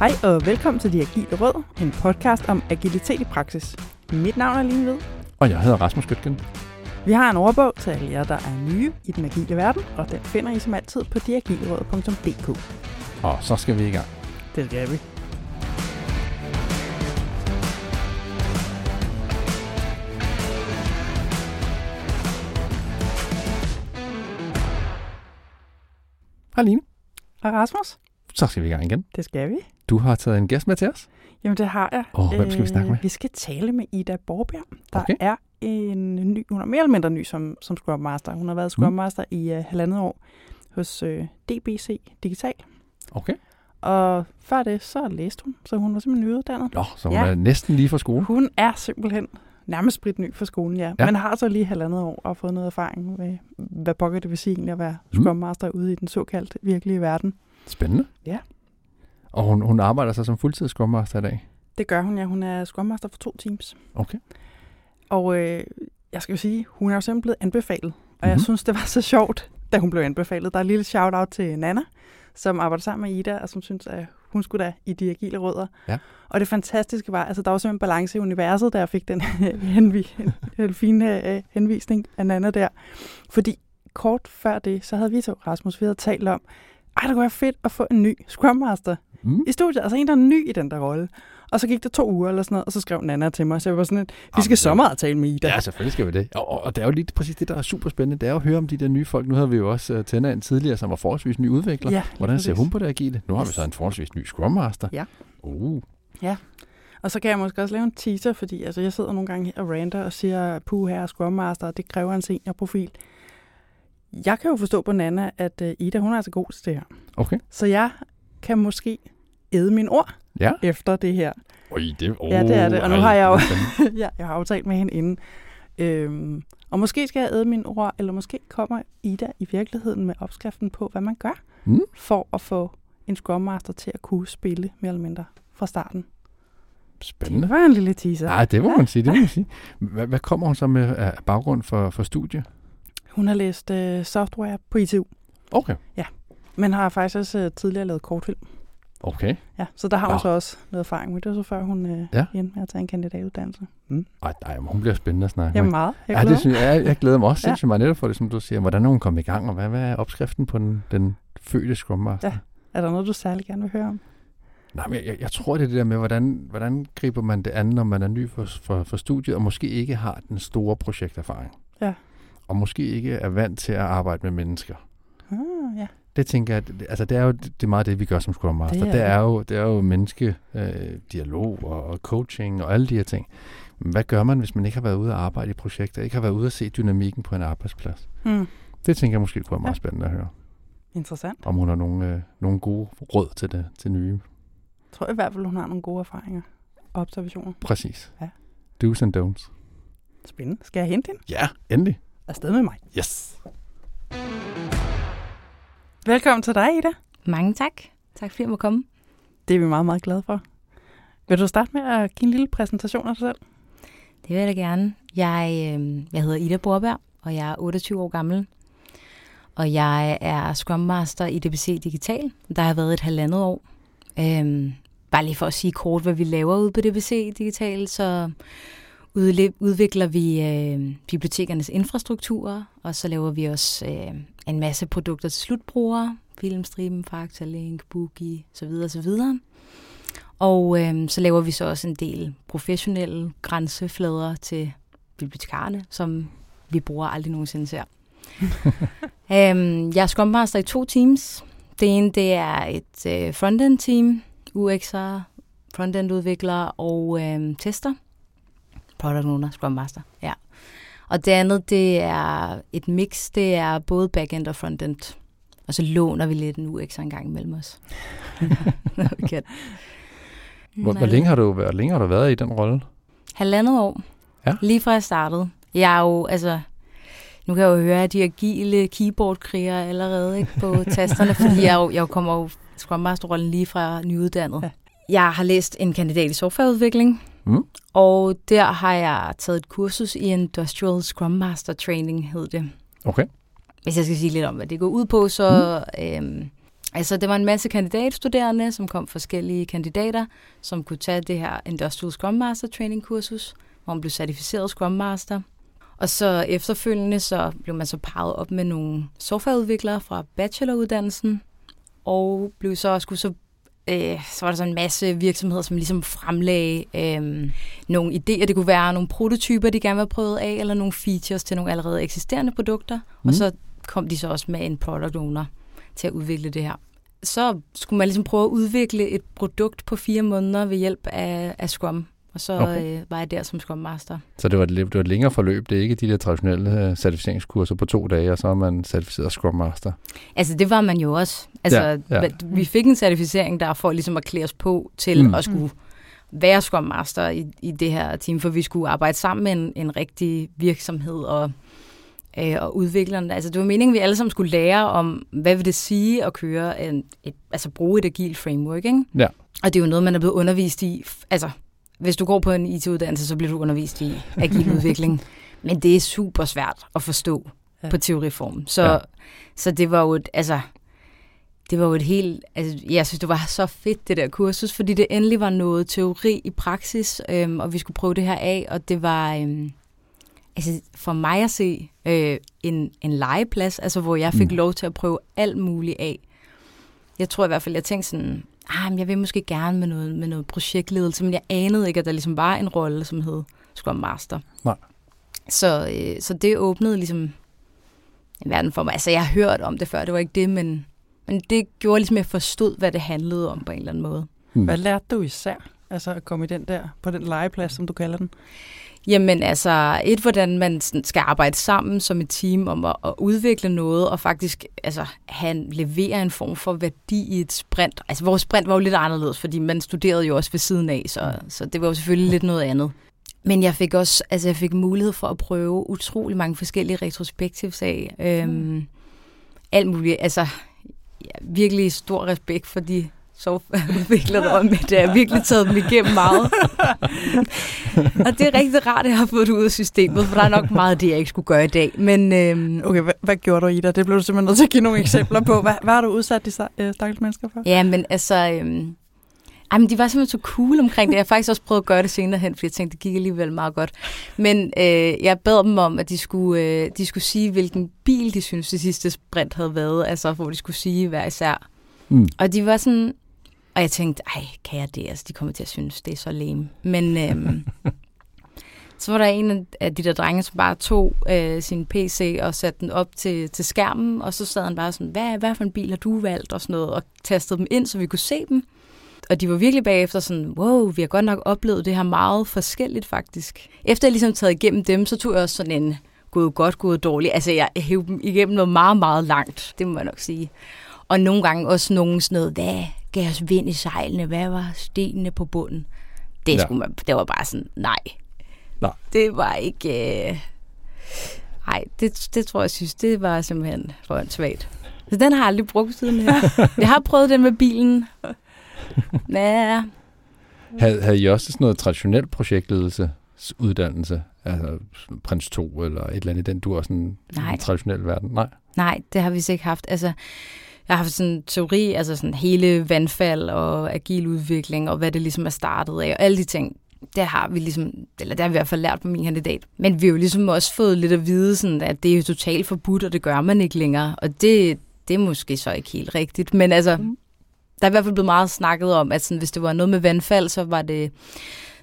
Hej og velkommen til De Agile Råd, en podcast om agilitet i praksis. Mit navn er Line Ved. Og jeg hedder Rasmus Gøtgen. Vi har en ordbog til alle jer, der er nye i den agile verden, og den finder I som altid på deagileråd.dk. Og så skal vi i gang. Det skal vi. Hej Line. Og Rasmus, Så skal vi i gang igen. det skal vi. Du har taget en gæst med til os. Jamen det har jeg. Åh, hvem skal vi snakke med? Vi skal tale med Ida Borbjerg. Der Okay. er en ny, hun er mere eller mindre ny som, som Scrum Master. Hun har været Scrum Master i uh, halvandet år hos uh, DBC Digital. Okay. Og før det, så læste hun, så hun var simpelthen nyuddannet. Nå, så hun Ja. er næsten lige fra skole. Hun er simpelthen nærmest spritny for skolen, ja. Ja. Men har så lige halvandet år og fået noget erfaring med, hvad pokker det vil sige egentlig at være Mm. Scrum Master ude i den såkaldt virkelige verden. Spændende. Ja. Og hun, hun arbejder så som fuldtids Scrum Master i dag. Det gør hun, ja. Hun er Scrum Master for to teams. Okay. Og øh, jeg skal jo sige, hun er jo simpelthen blevet anbefalet. Og mm-hmm. jeg Mhm. synes, det var så sjovt, da hun blev anbefalet. Der er et lille shout-out til Nana, som arbejder sammen med Ida, og som synes, at hun skulle da i de agile rødder. Ja. Og det fantastiske var, altså der var simpelthen balance i universet, da jeg fik den henvi- den fine øh, henvisning af Nana der. Fordi kort før det, så havde vi to, Rasmus, vi havde talt om, ej, det kunne være fedt at få en ny Scrum Master Mm. i studiet. Altså en, der er ny i den der rolle. Og så gik der to uger eller sådan noget, og så skrev Nana til mig, så jeg var sådan, at vi skal sommer tale med Ida. Ja, selvfølgelig skal vi det. Og, og, og det er jo lige præcis det, der er super spændende. Det er jo at høre om de der nye folk. Nu havde vi jo også uh, Tænder en tidligere, som var forholdsvis ny udvikler. Ja, Hvordan ser hun på det agile? Nu har vi så en forholdsvis ny Scrum Master. Ja. Uh. Og så kan jeg måske også lave en teaser, fordi altså, jeg sidder nogle gange her og ranter og siger, puh her er Scrum Master, og det kræver en seniorprofil. Jeg kan jo forstå på Nana, at uh, Ida, hun er altså god til det her. Okay. Så jeg kan måske æde min ord Ja. efter det her. Oj, det, oh, Ja, det er det. Og nu har jeg jo- ja, jeg har aftalt med hende inden. Øhm, og måske skal jeg æde min ord, eller måske kommer Ida i virkeligheden med opskriften på, hvad man gør, Mm. for at få en Scrum Master til at kunne spille mere eller mindre fra starten. Spændende. Det var en lille teaser. Nej, det må man sige, det må man sige. Hvad, hvad kommer hun så med af baggrund for, for studie? Hun har læst øh, software på ITU, Okay. Men har faktisk også øh, tidligere lavet kortfilm. Okay. Ja, så der har hun Nå. så også noget erfaring med det, var så før hun øh, Ja. endte med at tage en kandidatuddannelse. Mm. Ej, nej, hun bliver spændende at snakke Jamen meget. Jeg Ja, det synes jeg, jeg, glæder mig også Ja. sindssygt meget netop for det, som du siger. Hvordan er hun kommet i gang, og hvad, hvad er opskriften på den, den fødte Scrum Master? Ja. Er der noget, du særlig gerne vil høre om? Nej, men jeg, jeg, jeg tror, det er det der med, hvordan, hvordan griber man det an, når man er ny for, for, for studiet, og måske ikke har den store projekterfaring. Ja. Og måske ikke er vant til at arbejde med mennesker. Ah, ja. Det tænker jeg, altså det er jo det er meget det, vi gør som Scrum Master. Det er Det er, jo, det er jo menneske, øh, dialog og, og coaching og alle de her ting. Men hvad gør man, hvis man ikke har været ude og arbejde i projekter, ikke har været ude at se dynamikken på en arbejdsplads? Hmm. Det tænker jeg måske kunne være meget Ja. spændende at høre. Interessant. Om hun har nogle, øh, nogle gode råd til det til nye. Jeg tror i hvert fald, hun har nogle gode erfaringer og observationer. Præcis. Ja. Do's and don'ts. Spændende. Skal jeg hente hende? Ja, endelig. Afsted med mig. Yes. Velkommen til dig, Ida. Mange tak. Tak fordi jeg må komme. Det er vi meget, meget glade for. Vil du starte med at give en lille præsentation af dig selv? Det vil jeg da gerne. Jeg, øh, jeg hedder Ida Borberg, og jeg er 28 år gammel. Og jeg er Scrum Master i DBC Digital. Der har været et halvandet år. Øhm, bare lige for at sige kort, hvad vi laver ude på DBC Digital, så udvikler vi øh, bibliotekernes infrastrukturer, og så laver vi også øh, en masse produkter til slutbrugere. Filmstriben, Fakta, Link, Boogie, så videre, så videre. Og øhm, så laver vi så også en del professionelle grænseflader til bibliotekarerne, som vi bruger aldrig nogensinde ser. øhm, jeg er Scrum Master i to teams. Det ene det er et øh, frontend team, UX'er, frontend udviklere og øhm, tester. Product owner, Scrum Master, ja. Og det andet, det er et mix, det er både backend og frontend. Og så låner vi lidt en UX'er en gang imellem os. Kan. Hvor, hvor, længe har du, hvor længe har du været i den rolle? Halvandet år. Ja. Lige fra jeg startede. Jeg er jo, altså, nu kan jeg jo høre de agile keyboardkrigere allerede ikke, på tasterne, fordi jeg, jo, jeg kommer jo Scrum Master-rollen lige fra nyuddannet. Jeg har læst en kandidat i softwareudvikling, Mm. og der har jeg taget et kursus i Industrial Scrum Master Training, hed det. Okay. Hvis jeg skal sige lidt om, hvad det går ud på, så mm. øhm, Altså, det var en masse kandidatstuderende, som kom forskellige kandidater, som kunne tage det her Industrial Scrum Master Training kursus, hvor man blev certificeret Scrum Master. Og så efterfølgende så blev man så parret op med nogle softwareudviklere fra bacheloruddannelsen, og blev så skulle så øh, så var der så en masse virksomheder, som ligesom fremlagde øh, nogle idéer. Det kunne være nogle prototyper, de gerne vil have prøvet af, eller nogle features til nogle allerede eksisterende produkter. Mm. Og så kom de så også med en product owner til at udvikle det her. Så skulle man ligesom prøve at udvikle et produkt på fire måneder ved hjælp af, af Scrum. Og så okay. øh, var jeg der som Scrum Master. Så det var, et, det var et længere forløb. Det er ikke de der traditionelle øh, certificeringskurser på to dage, og så er man certificeret Scrum Master. Altså det var man jo også. Altså, ja, ja. Vi fik en certificering der for ligesom at klæde os på til mm. at skulle være Scrum Master i, i det her team, for vi skulle arbejde sammen med en, en rigtig virksomhed og øh, og udviklerne. Altså, det var meningen, at vi alle sammen skulle lære om, hvad vil det sige at køre en, et, altså bruge et agilt framework, ikke? Ja. Og det er jo noget, man er blevet undervist i. Altså, hvis du går på en IT-uddannelse, så bliver du undervist i agil udvikling. Men det er super svært at forstå ja. på teoriform. Så, ja. så det var jo et, altså, det var jo et helt, altså, jeg synes, det var så fedt, det der kursus, fordi det endelig var noget teori i praksis, øhm, og vi skulle prøve det her af, og det var, øhm, altså for mig at se, øh, en, en legeplads, altså hvor jeg fik mm. lov til at prøve alt muligt af. Jeg tror i hvert fald, jeg tænkte sådan, ah, jeg vil måske gerne med noget, med noget projektledelse, men jeg anede ikke, at der ligesom var en rolle, som hed Scrum Master. Nej. Så, øh, så det åbnede ligesom en verden for mig. Altså, jeg har hørt om det før, det var ikke det, men, men det gjorde ligesom, at jeg forstod, hvad det handlede om på en eller anden måde. Hmm. Hvad lærte du især, altså at komme i den der, på den legeplads, som du kalder den? Jamen altså, et, hvordan man skal arbejde sammen som et team om at, at udvikle noget, og faktisk altså, han leverer en form for værdi i et sprint. Altså vores sprint var jo lidt anderledes, fordi man studerede jo også ved siden af, så, så det var jo selvfølgelig lidt noget andet. Men jeg fik også altså jeg fik mulighed for at prøve utrolig mange forskellige retrospektivs af. Øhm, mm. Alt muligt. Altså, ja, virkelig stor respekt for de softwareudviklere om, at det har virkelig taget dem igennem meget. og det er rigtig rart, at jeg har fået det ud af systemet, for der er nok meget det, jeg ikke skulle gøre i dag. Men, øhm, okay, hvad, hvad gjorde du i dig? Det blev du simpelthen nødt til at give nogle eksempler på. Hvad, hvad har du udsat de øh, stakkels mennesker for? Ja, men altså... Øhm, men de var simpelthen så cool omkring det. Jeg har faktisk også prøvet at gøre det senere hen, fordi jeg tænkte, det gik alligevel meget godt. Men øh, jeg bad dem om, at de skulle, øh, de skulle sige, hvilken bil de synes det sidste sprint havde været. Altså, hvor de skulle sige hver især. Mm. Og de var sådan, og jeg tænkte, ej, kan jeg det? Altså, de kommer til at synes, det er så lame. Men øhm, så var der en af de der drenge, som bare tog øh, sin PC og satte den op til, til skærmen, og så sad han bare sådan, hvad, hvad for en bil har du valgt? Og sådan noget, og tastede dem ind, så vi kunne se dem. Og de var virkelig bagefter sådan, wow, vi har godt nok oplevet det her meget forskelligt faktisk. Efter jeg ligesom taget igennem dem, så tog jeg også sådan en gået godt, gået dårligt. Altså jeg hævde dem igennem noget meget, meget langt, det må jeg nok sige. Og nogle gange også nogen sådan noget, hvad gav os vind i sejlene, hvad var stenene på bunden? Det, ja. skulle man, det var bare sådan, nej. nej. Det var ikke... Øh, nej, det, det tror jeg synes, det var simpelthen for svagt. Så den har jeg aldrig brugt siden her. Jeg har prøvet den med bilen. Ja. Havde, havde I også sådan noget traditionel projektledelse? uddannelse, altså Prins 2 eller et eller andet i den du er sådan Nej. en traditionel verden? Nej. Nej, det har vi ikke haft. Altså, jeg har haft sådan en teori, altså sådan hele vandfald og agil udvikling, og hvad det ligesom er startet af, og alle de ting, det har vi ligesom, eller det har vi i hvert fald lært på min kandidat. Men vi har jo ligesom også fået lidt at vide, sådan, at det er jo totalt forbudt, og det gør man ikke længere. Og det, det er måske så ikke helt rigtigt. Men altså, mm. der er i hvert fald blevet meget snakket om, at sådan, hvis det var noget med vandfald, så var det,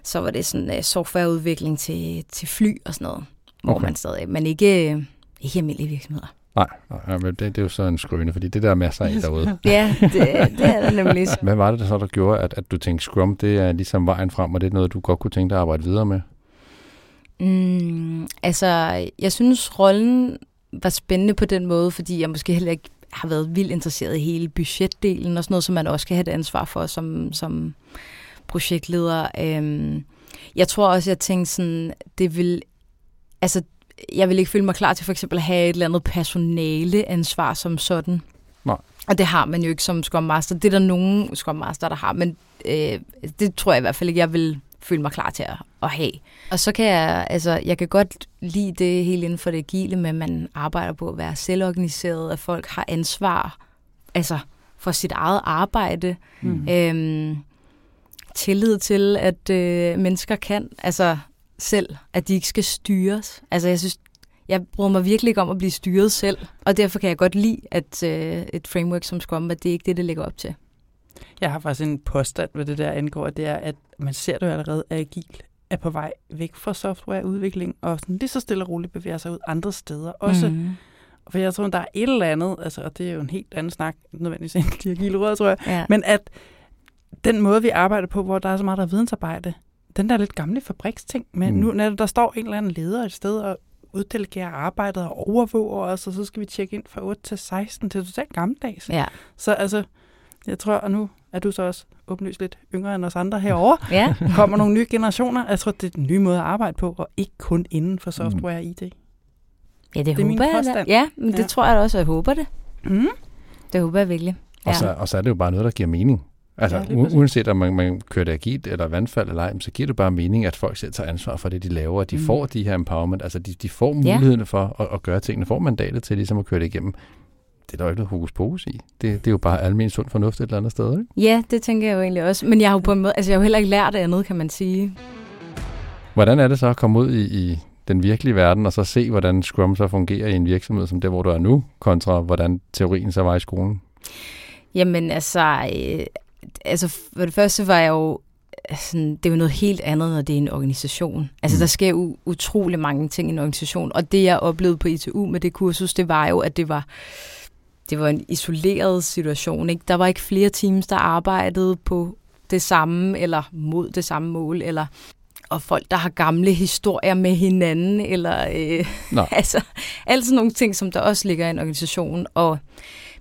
så var det sådan uh, softwareudvikling til, til fly og sådan noget. Hvor okay. man stadig, men ikke, ikke almindelige virksomheder. Nej, nej men det, det er jo så en skrøne, fordi det der er masser af derude. ja, det, det er der nemlig. Hvad var det så, der gjorde, at, at du tænkte, Scrum, det er ligesom vejen frem, og det er noget, du godt kunne tænke dig at arbejde videre med? Mm, altså, jeg synes, rollen var spændende på den måde, fordi jeg måske heller ikke har været vildt interesseret i hele budgetdelen, og sådan noget, som man også skal have et ansvar for som, som projektleder. Øhm, jeg tror også, jeg tænkte sådan, det vil, altså jeg vil ikke føle mig klar til for eksempel at have et eller andet personaleansvar som sådan. Nej. Og det har man jo ikke som Scrum Master. Det er der nogen Scrum Master, der har, men øh, det tror jeg i hvert fald ikke, jeg vil føle mig klar til at, at have. Og så kan jeg, altså, jeg kan godt lide det helt inden for det agile med, at man arbejder på at være selvorganiseret, at folk har ansvar, altså for sit eget arbejde. Mm. Øhm, tillid til, at øh, mennesker kan, altså selv, at de ikke skal styres. Altså jeg synes, jeg bryder mig virkelig ikke om at blive styret selv, og derfor kan jeg godt lide, at øh, et framework som Scrum, at det er ikke det, det ligger op til. Jeg har faktisk en påstand ved det der angår, det er, at man ser det jo allerede, at agil er på vej væk fra softwareudvikling, og sådan lige så stille og roligt bevæger sig ud andre steder også. Mm. For jeg tror, der er et eller andet, altså, og det er jo en helt anden snak, nødvendigvis end de agile råd, tror jeg, Ja. men at den måde, vi arbejder på, hvor der er så meget der er vidensarbejde, den der lidt gamle fabriksting, men Mm. mm. nu når der står en eller anden leder et sted og uddelegerer arbejdet og overvåger os, og så skal vi tjekke ind fra 8 til 16, det er totalt gammeldags. ja. Så altså, jeg tror, og nu er du så også åbenlyst lidt yngre end os andre herovre, ja. kommer nogle nye generationer. Jeg tror, det er den nye måde at arbejde på, og ikke kun inden for software og IT. Ja, det, Det er min håber jeg. da. påstand. Ja, men det Ja. tror jeg også, og jeg håber det. Mm. Det håber jeg virkelig. Og, så, og så er det jo bare noget, der giver mening. Altså, Ja, ja, uanset om man, man kører det agilt eller vandfald eller ej, så giver det bare mening, at folk selv tager ansvar for det, de laver, og de Mm. får de her empowerment, altså de, de får Ja. muligheden for at, at gøre tingene, får mandatet til ligesom at køre det igennem. Det er der jo ikke noget hokus pokus i. Det, det er jo bare almindelig sund fornuft et eller andet sted, ikke? Ja, det tænker jeg jo egentlig også. Men jeg har jo på en måde, altså jeg har jo heller ikke lært andet, kan man sige. Hvordan er det så at komme ud i, i den virkelige verden, og så se, hvordan Scrum så fungerer i en virksomhed som der, hvor du er nu, kontra hvordan teorien så var i skolen? Jamen altså, øh, altså for det første var jeg jo, sådan, det er jo noget helt andet, når det er en organisation. Altså Mm. der sker jo utrolig mange ting i en organisation, og det jeg oplevede på ITU med det kursus, det var jo, at det var, det var en isoleret situation. Ikke? Der var ikke flere teams, der arbejdede på det samme, eller mod det samme mål, eller og folk, der har gamle historier med hinanden, eller øh, Nå. altså, alt sådan nogle ting, som der også ligger i en organisation, og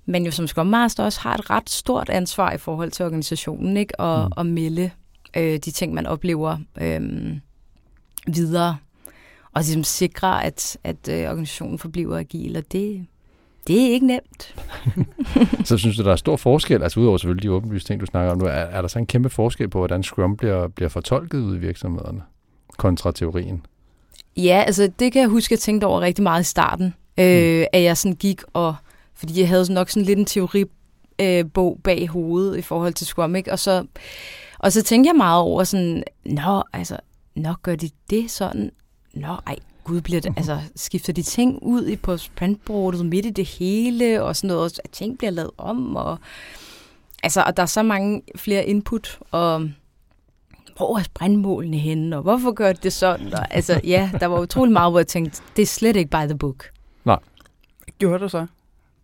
men jo som Scrum Master også har et ret stort ansvar i forhold til organisationen, ikke? Og, Mm. mm. og melde øh, de ting, man oplever øh, videre, og ligesom sikre, at, at øh, organisationen forbliver agil, og det, det er ikke nemt. Så synes du, der er stor forskel, altså udover selvfølgelig de åbenlyse ting, du snakker om nu, er, er der så en kæmpe forskel på, hvordan Scrum bliver, bliver fortolket ude i virksomhederne, kontra teorien? Ja, altså det kan jeg huske, jeg tænkte over rigtig meget i starten, øh, at jeg sådan gik og, fordi jeg havde nok sådan lidt en teoribog øh, bog bag hovedet i forhold til Scrum, ikke? Og så, og så tænkte jeg meget over sådan, nå, altså, nå, gør de det sådan? Nå, ej, gud, bliver det, altså, skifter de ting ud i på sprintboardet midt i det hele, og sådan noget, at ting bliver lavet om, og altså, og der er så mange flere input, og hvor er sprintmålene henne, og hvorfor gør de det sådan? Og, altså, ja, der var utrolig meget, hvor jeg tænkte, det er slet ikke by the book. Hvad gjorde du så,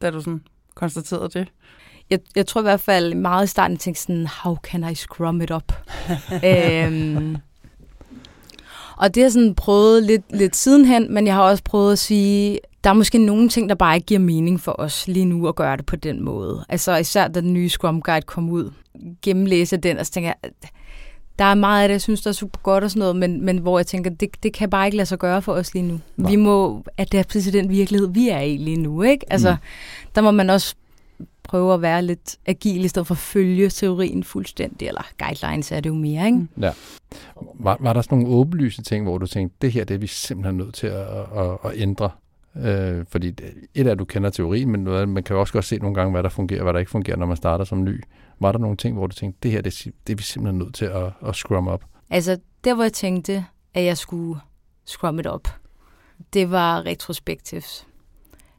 da du sådan konstaterede det? Jeg, jeg tror i hvert fald meget i starten, jeg tænkte sådan, how can I scrum it up? øhm, og det har jeg sådan prøvet lidt, lidt sidenhen, men jeg har også prøvet at sige, der er måske nogle ting, der bare ikke giver mening for os lige nu at gøre det på den måde. Altså især da den nye Scrum Guide kom ud, gennemlæse den, og så tænker jeg, der er meget af det, jeg synes, der er super godt og sådan noget, men, men hvor jeg tænker, det, det kan bare ikke lade sig gøre for os lige nu. Nej. Vi må adapte til den virkelighed, vi er i lige nu, ikke? Altså, Mm. der må man også prøve at være lidt agil, i stedet for at følge teorien fuldstændig, eller guidelines er det jo mere, ikke? Mm. Var, var der sådan nogle åbenlyse ting, hvor du tænkte, det her det er vi simpelthen nødt til at, at, at ændre? Øh, fordi et af, at du kender teorien, men noget, man kan jo også godt se nogle gange, hvad der fungerer og hvad der ikke fungerer, når man starter som ny. Var der nogle ting, hvor du tænkte, det her det, det er vi simpelthen nødt til at, at scrum op? Altså, der hvor jeg tænkte, at jeg skulle scrum it op, det var retrospectives.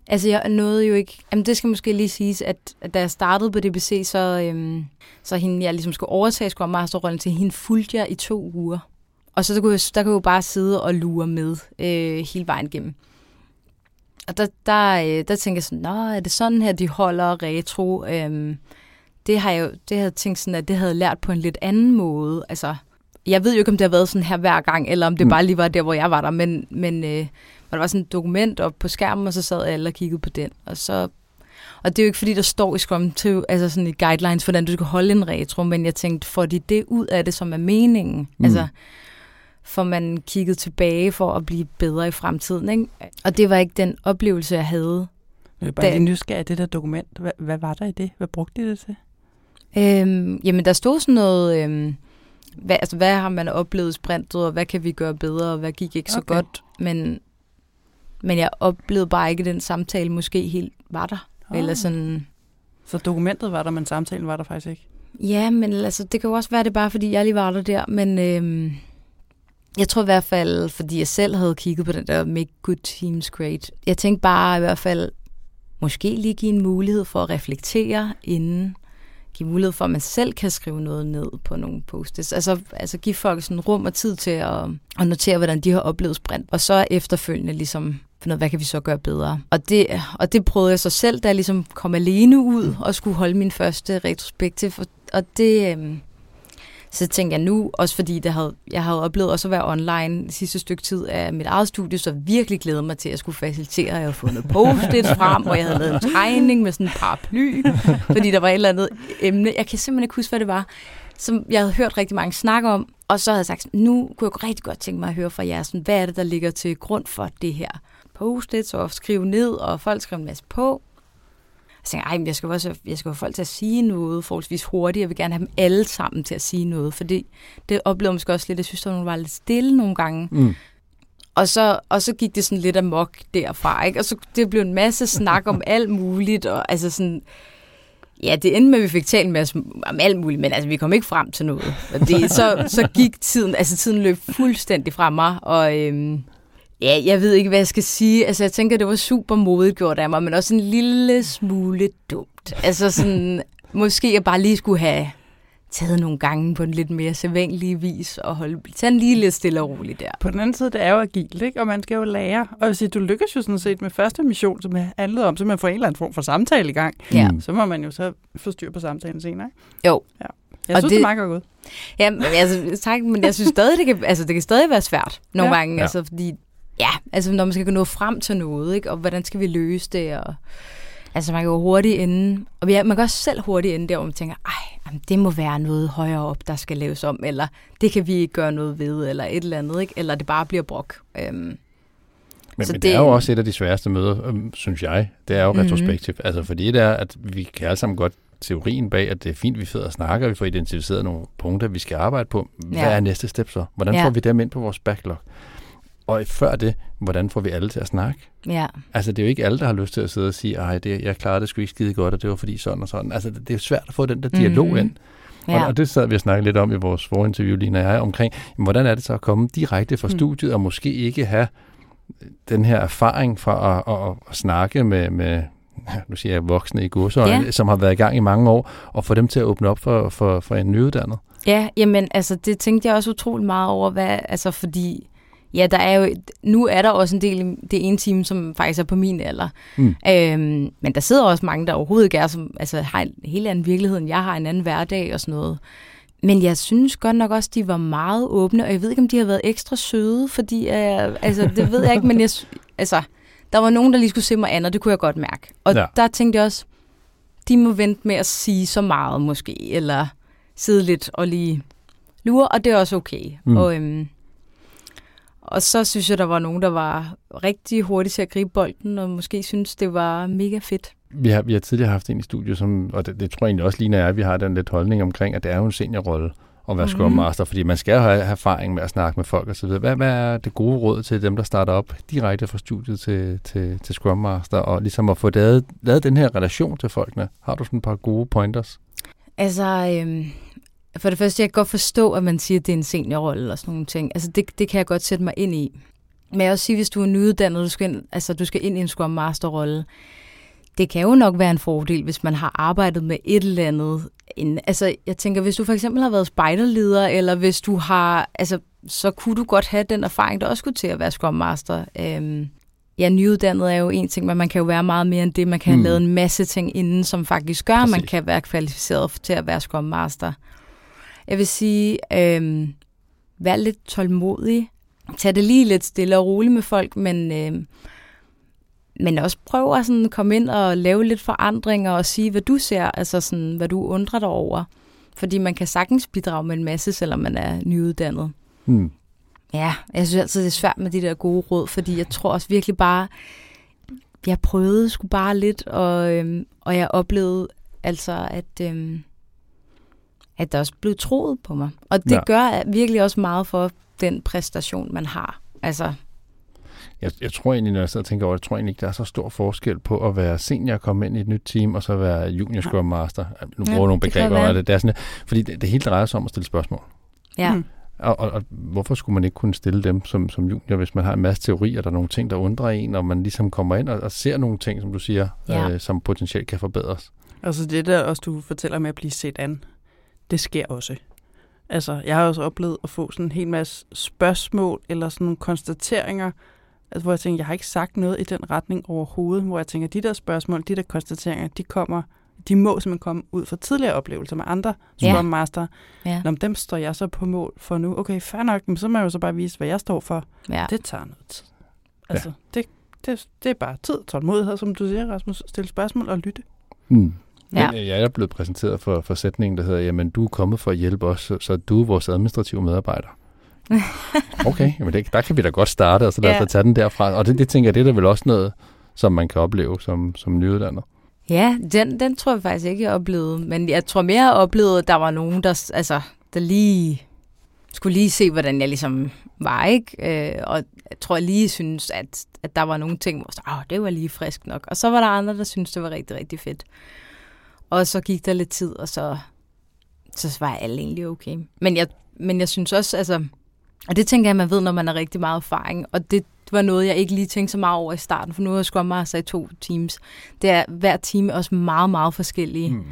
Altså, jeg nåede jo ikke... Jamen, det skal måske lige siges, at, at da jeg startede på DBC, så, øhm, så hende, jeg ligesom skulle overtage Scrum Master-rollen til, hende fulgte jeg i to uger. Og så der kunne jeg, der kunne jeg jo bare sidde og lure med øh, hele vejen igennem. Og der, der, øh, der tænkte jeg sådan, Nå, er det sådan her, de holder retro? Øhm, det har jeg jo det havde tænkt sådan, at det havde lært på en lidt anden måde. Altså, jeg ved jo ikke, om det har været sådan her hver gang, eller om det Mm. bare lige var der, hvor jeg var der, men, men øh, hvor der var sådan et dokument op på skærmen, og så sad alle og kiggede på den. Og, så, og det er jo ikke, fordi der står i Scrum til, altså sådan i guidelines, hvordan du skal holde en retro, men jeg tænkte, får de det ud af det, som er meningen? Mm. Altså, får man kigget tilbage for at blive bedre i fremtiden, ikke? Og det var ikke den oplevelse, jeg havde. Jeg er bare Det- lige nysgerrig, det der dokument. Hvad, hvad var der i det? Hvad brugte de det til? Øhm, jamen, der stod sådan noget... Øhm, hvad, altså, hvad har man oplevet sprintet, og hvad kan vi gøre bedre, og hvad gik ikke så Okay. godt? Men, men jeg oplevede bare ikke, at den samtale måske helt var der. Oh. Eller sådan... Så dokumentet var der, men samtalen var der faktisk ikke? Ja, men altså, det kan jo også være, det er bare, fordi jeg lige var der der, men øhm, jeg tror i hvert fald, fordi jeg selv havde kigget på den der Make Good Teams Great. Jeg tænkte bare i hvert fald, måske lige give en mulighed for at reflektere inden give mulighed for, at man selv kan skrive noget ned på nogle post Altså, altså give folk sådan rum og tid til at, at notere, hvordan de har oplevet sprint. Og så efterfølgende ligesom finde ud hvad kan vi så gøre bedre. Og det, og det prøvede jeg så selv, da jeg ligesom kom alene ud og skulle holde min første retrospektiv. Og det, øhm, så tænkte jeg nu, også fordi det havde, jeg havde oplevet også at være online det sidste stykke tid af mit eget studie, så virkelig glæder mig til, at jeg skulle facilitere. Jeg havde fundet post frem, og jeg havde lavet en tegning med sådan en paraply, fordi der var et eller andet emne. Jeg kan simpelthen ikke huske, hvad det var, som jeg havde hørt rigtig mange snakke om. Og så havde jeg sagt, nu kunne jeg rigtig godt tænke mig at høre fra jer, sådan, hvad er det, der ligger til grund for det her post og skrive ned, og folk skrev en masse på. Jeg tænkte, ej, jeg skal, også, jeg skal have folk til at sige noget forholdsvis hurtigt. Jeg vil gerne have dem alle sammen til at sige noget, fordi det oplevede jeg måske også lidt, jeg synes, at hun var lidt stille nogle gange. Mm. Og så, og så gik det sådan lidt amok derfra, ikke? Og så det blev en masse snak om alt muligt, og altså sådan... Ja, det endte med, at vi fik talt med os om alt muligt, men altså, vi kom ikke frem til noget. Og det, så, så gik tiden, altså tiden løb fuldstændig fra mig, og øhm, Ja, jeg ved ikke, hvad jeg skal sige. Altså, jeg tænker, det var super modigt gjort af mig, men også en lille smule dumt. Altså sådan, måske jeg bare lige skulle have taget nogle gange på en lidt mere sædvanlig vis og holde, tage en lige lidt stille og roligt der. På den anden side, det er jo agilt, ikke? og man skal jo lære. Og siger, du lykkes jo sådan set med første mission, som handlede om, så man får en eller anden form for samtale i gang. Ja. Så må man jo så få styr på samtalen senere. Ikke? Jo. Ja. Jeg synes, og det, det er meget godt Ja, altså, tak, men jeg synes stadig, det kan, altså, det kan stadig være svært nogle ja. gange, ja. altså, fordi ja, altså når man skal nå frem til noget, ikke? og hvordan skal vi løse det, og altså man kan jo hurtigt ende, og ja, man kan også selv hurtigt ende der, hvor man tænker, ej, jamen, det må være noget højere op, der skal laves om, eller det kan vi ikke gøre noget ved, eller et eller andet, ikke? eller det bare bliver brok. Øhm, men, så men det, det er jo også et af de sværeste møder, øhm, synes jeg. Det er jo mm-hmm. retrospektivt. Altså fordi det er, at vi kan alle sammen godt teorien bag, at det er fint, vi sidder og snakker, vi får identificeret nogle punkter, vi skal arbejde på. Hvad ja. er næste step så? Hvordan ja. får vi dem ind på vores backlog? Og før det, hvordan får vi alle til at snakke? Ja. Altså, det er jo ikke alle, der har lyst til at sidde og sige, ej, det, jeg klarede det sgu ikke skide godt, og det var fordi sådan og sådan. Altså, det er svært at få den der dialog mm-hmm. ind. Ja. Og, og det sad vi og snakkede lidt om i vores forinterview, lige når jeg omkring, jamen, hvordan er det så at komme direkte fra mm. studiet, og måske ikke have den her erfaring fra at, at, at, at snakke med, med, nu siger jeg voksne i godsøjne, ja. som har været i gang i mange år, og få dem til at åbne op for, for, for en nyuddannet? Ja, jamen altså det tænkte jeg også utroligt meget over, hvad, altså fordi Ja, der er jo, nu er der også en del det ene team, som faktisk er på min alder. Mm. Øhm, men der sidder også mange, der overhovedet ikke er, som altså, har en helt anden virkelighed, end jeg har en anden hverdag og sådan noget. Men jeg synes godt nok også, de var meget åbne, og jeg ved ikke, om de har været ekstra søde, fordi, øh, altså, det ved jeg ikke, men jeg, altså, der var nogen, der lige skulle se mig an, og det kunne jeg godt mærke. Og ja. der tænkte jeg også, de må vente med at sige så meget måske, eller sidde lidt og lige lure, og det er også okay. Mm. Og, øhm, og så synes jeg, der var nogen, der var rigtig hurtigt til at gribe bolden, og måske synes det var mega fedt. Vi har, vi har tidligere haft en i studiet, som, og det, det tror jeg egentlig også lige, når jeg, vi har den lidt holdning omkring, at det er jo en seniorrolle at være Scrum mhm. Master, fordi man skal have erfaring med at snakke med folk osv. Hvad, hvad er det gode råd til dem, der starter op direkte fra studiet til, til, til Scrum Master, og ligesom at få lavet, lavet den her relation til folkene? Har du sådan et par gode pointers? Altså, øhm, for det første, jeg kan godt forstå, at man siger, at det er en seniorrolle og sådan nogle ting. Altså, det, det kan jeg godt sætte mig ind i. Men jeg også sige, hvis du er nyuddannet, du skal ind, altså, du skal ind i en Scrum Master-rolle, det kan jo nok være en fordel, hvis man har arbejdet med et eller andet. En, altså, jeg tænker, hvis du for eksempel har været spejderleder, eller hvis du har, altså, så kunne du godt have den erfaring, der også skulle til at være Scrum Master. Øhm, ja, nyuddannet er jo en ting, men man kan jo være meget mere end det. Man kan mm. have lavet en masse ting inden, som faktisk gør, Præcis. at man kan være kvalificeret til at være Scrum Master. Jeg vil sige, øh, vær lidt tålmodig. Tag det lige lidt stille og roligt med folk, men, øh, men også prøv at sådan komme ind og lave lidt forandringer og sige, hvad du ser, altså sådan, hvad du undrer dig over. Fordi man kan sagtens bidrage med en masse, selvom man er nyuddannet. Hmm. Ja, jeg synes altid, det er svært med de der gode råd, fordi jeg tror også virkelig bare, jeg prøvede sgu bare lidt, og, øhm, og jeg oplevede altså, at, øhm, at der også blev troet på mig. Og det ja. gør virkelig også meget for den præstation, man har. Altså, Jeg, jeg tror egentlig, når jeg sidder og tænker over det, jeg tror egentlig ikke, der er så stor forskel på at være senior og komme ind i et nyt team, og så være junior scrum master. Nu bruger Ja, ja, nogle begreber, og det, det er sådan, fordi det, det hele drejer sig om at stille spørgsmål. Ja. Mm. Og, og, og hvorfor skulle man ikke kunne stille dem som, som junior, hvis man har en masse teorier, der er nogle ting, der undrer en, og man ligesom kommer ind og, og ser nogle ting, som du siger, Ja. øh, som potentielt kan forbedres. Altså det der også, du fortæller med at blive set an, det sker også. Altså, jeg har også oplevet at få sådan en hel masse spørgsmål, eller sådan nogle konstateringer, altså, hvor jeg tænker, jeg har ikke sagt noget i den retning overhovedet, hvor jeg tænker, de der spørgsmål, de der konstateringer, de kommer, de må simpelthen komme ud fra tidligere oplevelser med andre Ja. Scrum Master. Ja. Nå, men dem står jeg så på mål for nu. Okay, fair nok, men så må jeg jo så bare vise, hvad jeg står for. ja. Det tager noget tid. Altså, ja. det, det, det er bare tid, tålmodighed, som du siger, Rasmus. Stille spørgsmål og lytte. Mm. Ja. Men øh, jeg er blevet præsenteret for, for sætningen, der hedder, jamen du er kommet for at hjælpe os, så, så du er vores administrative medarbejder. Okay, jamen det, der kan vi da godt starte, og så lad os Ja. da tage den derfra. Og det, det tænker jeg, det er da vel også noget, som man kan opleve som, som nyuddannet. Ja, den, den tror jeg faktisk ikke, jeg oplevede. Men jeg tror mere, jeg oplevede, at der var nogen, der, altså, der lige skulle lige se, hvordan jeg ligesom var, ikke? Øh, og jeg tror, jeg lige synes, at, at der var nogle ting, hvor jeg, oh, det var lige frisk nok. Og så var der andre, der synes det var rigtig, rigtig fedt. Og så gik der lidt tid, og så, så var alle egentlig okay. Men jeg, men jeg synes også, altså, og det tænker jeg, man ved, når man har rigtig meget erfaring, og det var noget, jeg ikke lige tænkte så meget over i starten, for nu har jeg Scrum Master i to teams. Det er, hver team er også meget, meget forskellige. Mm.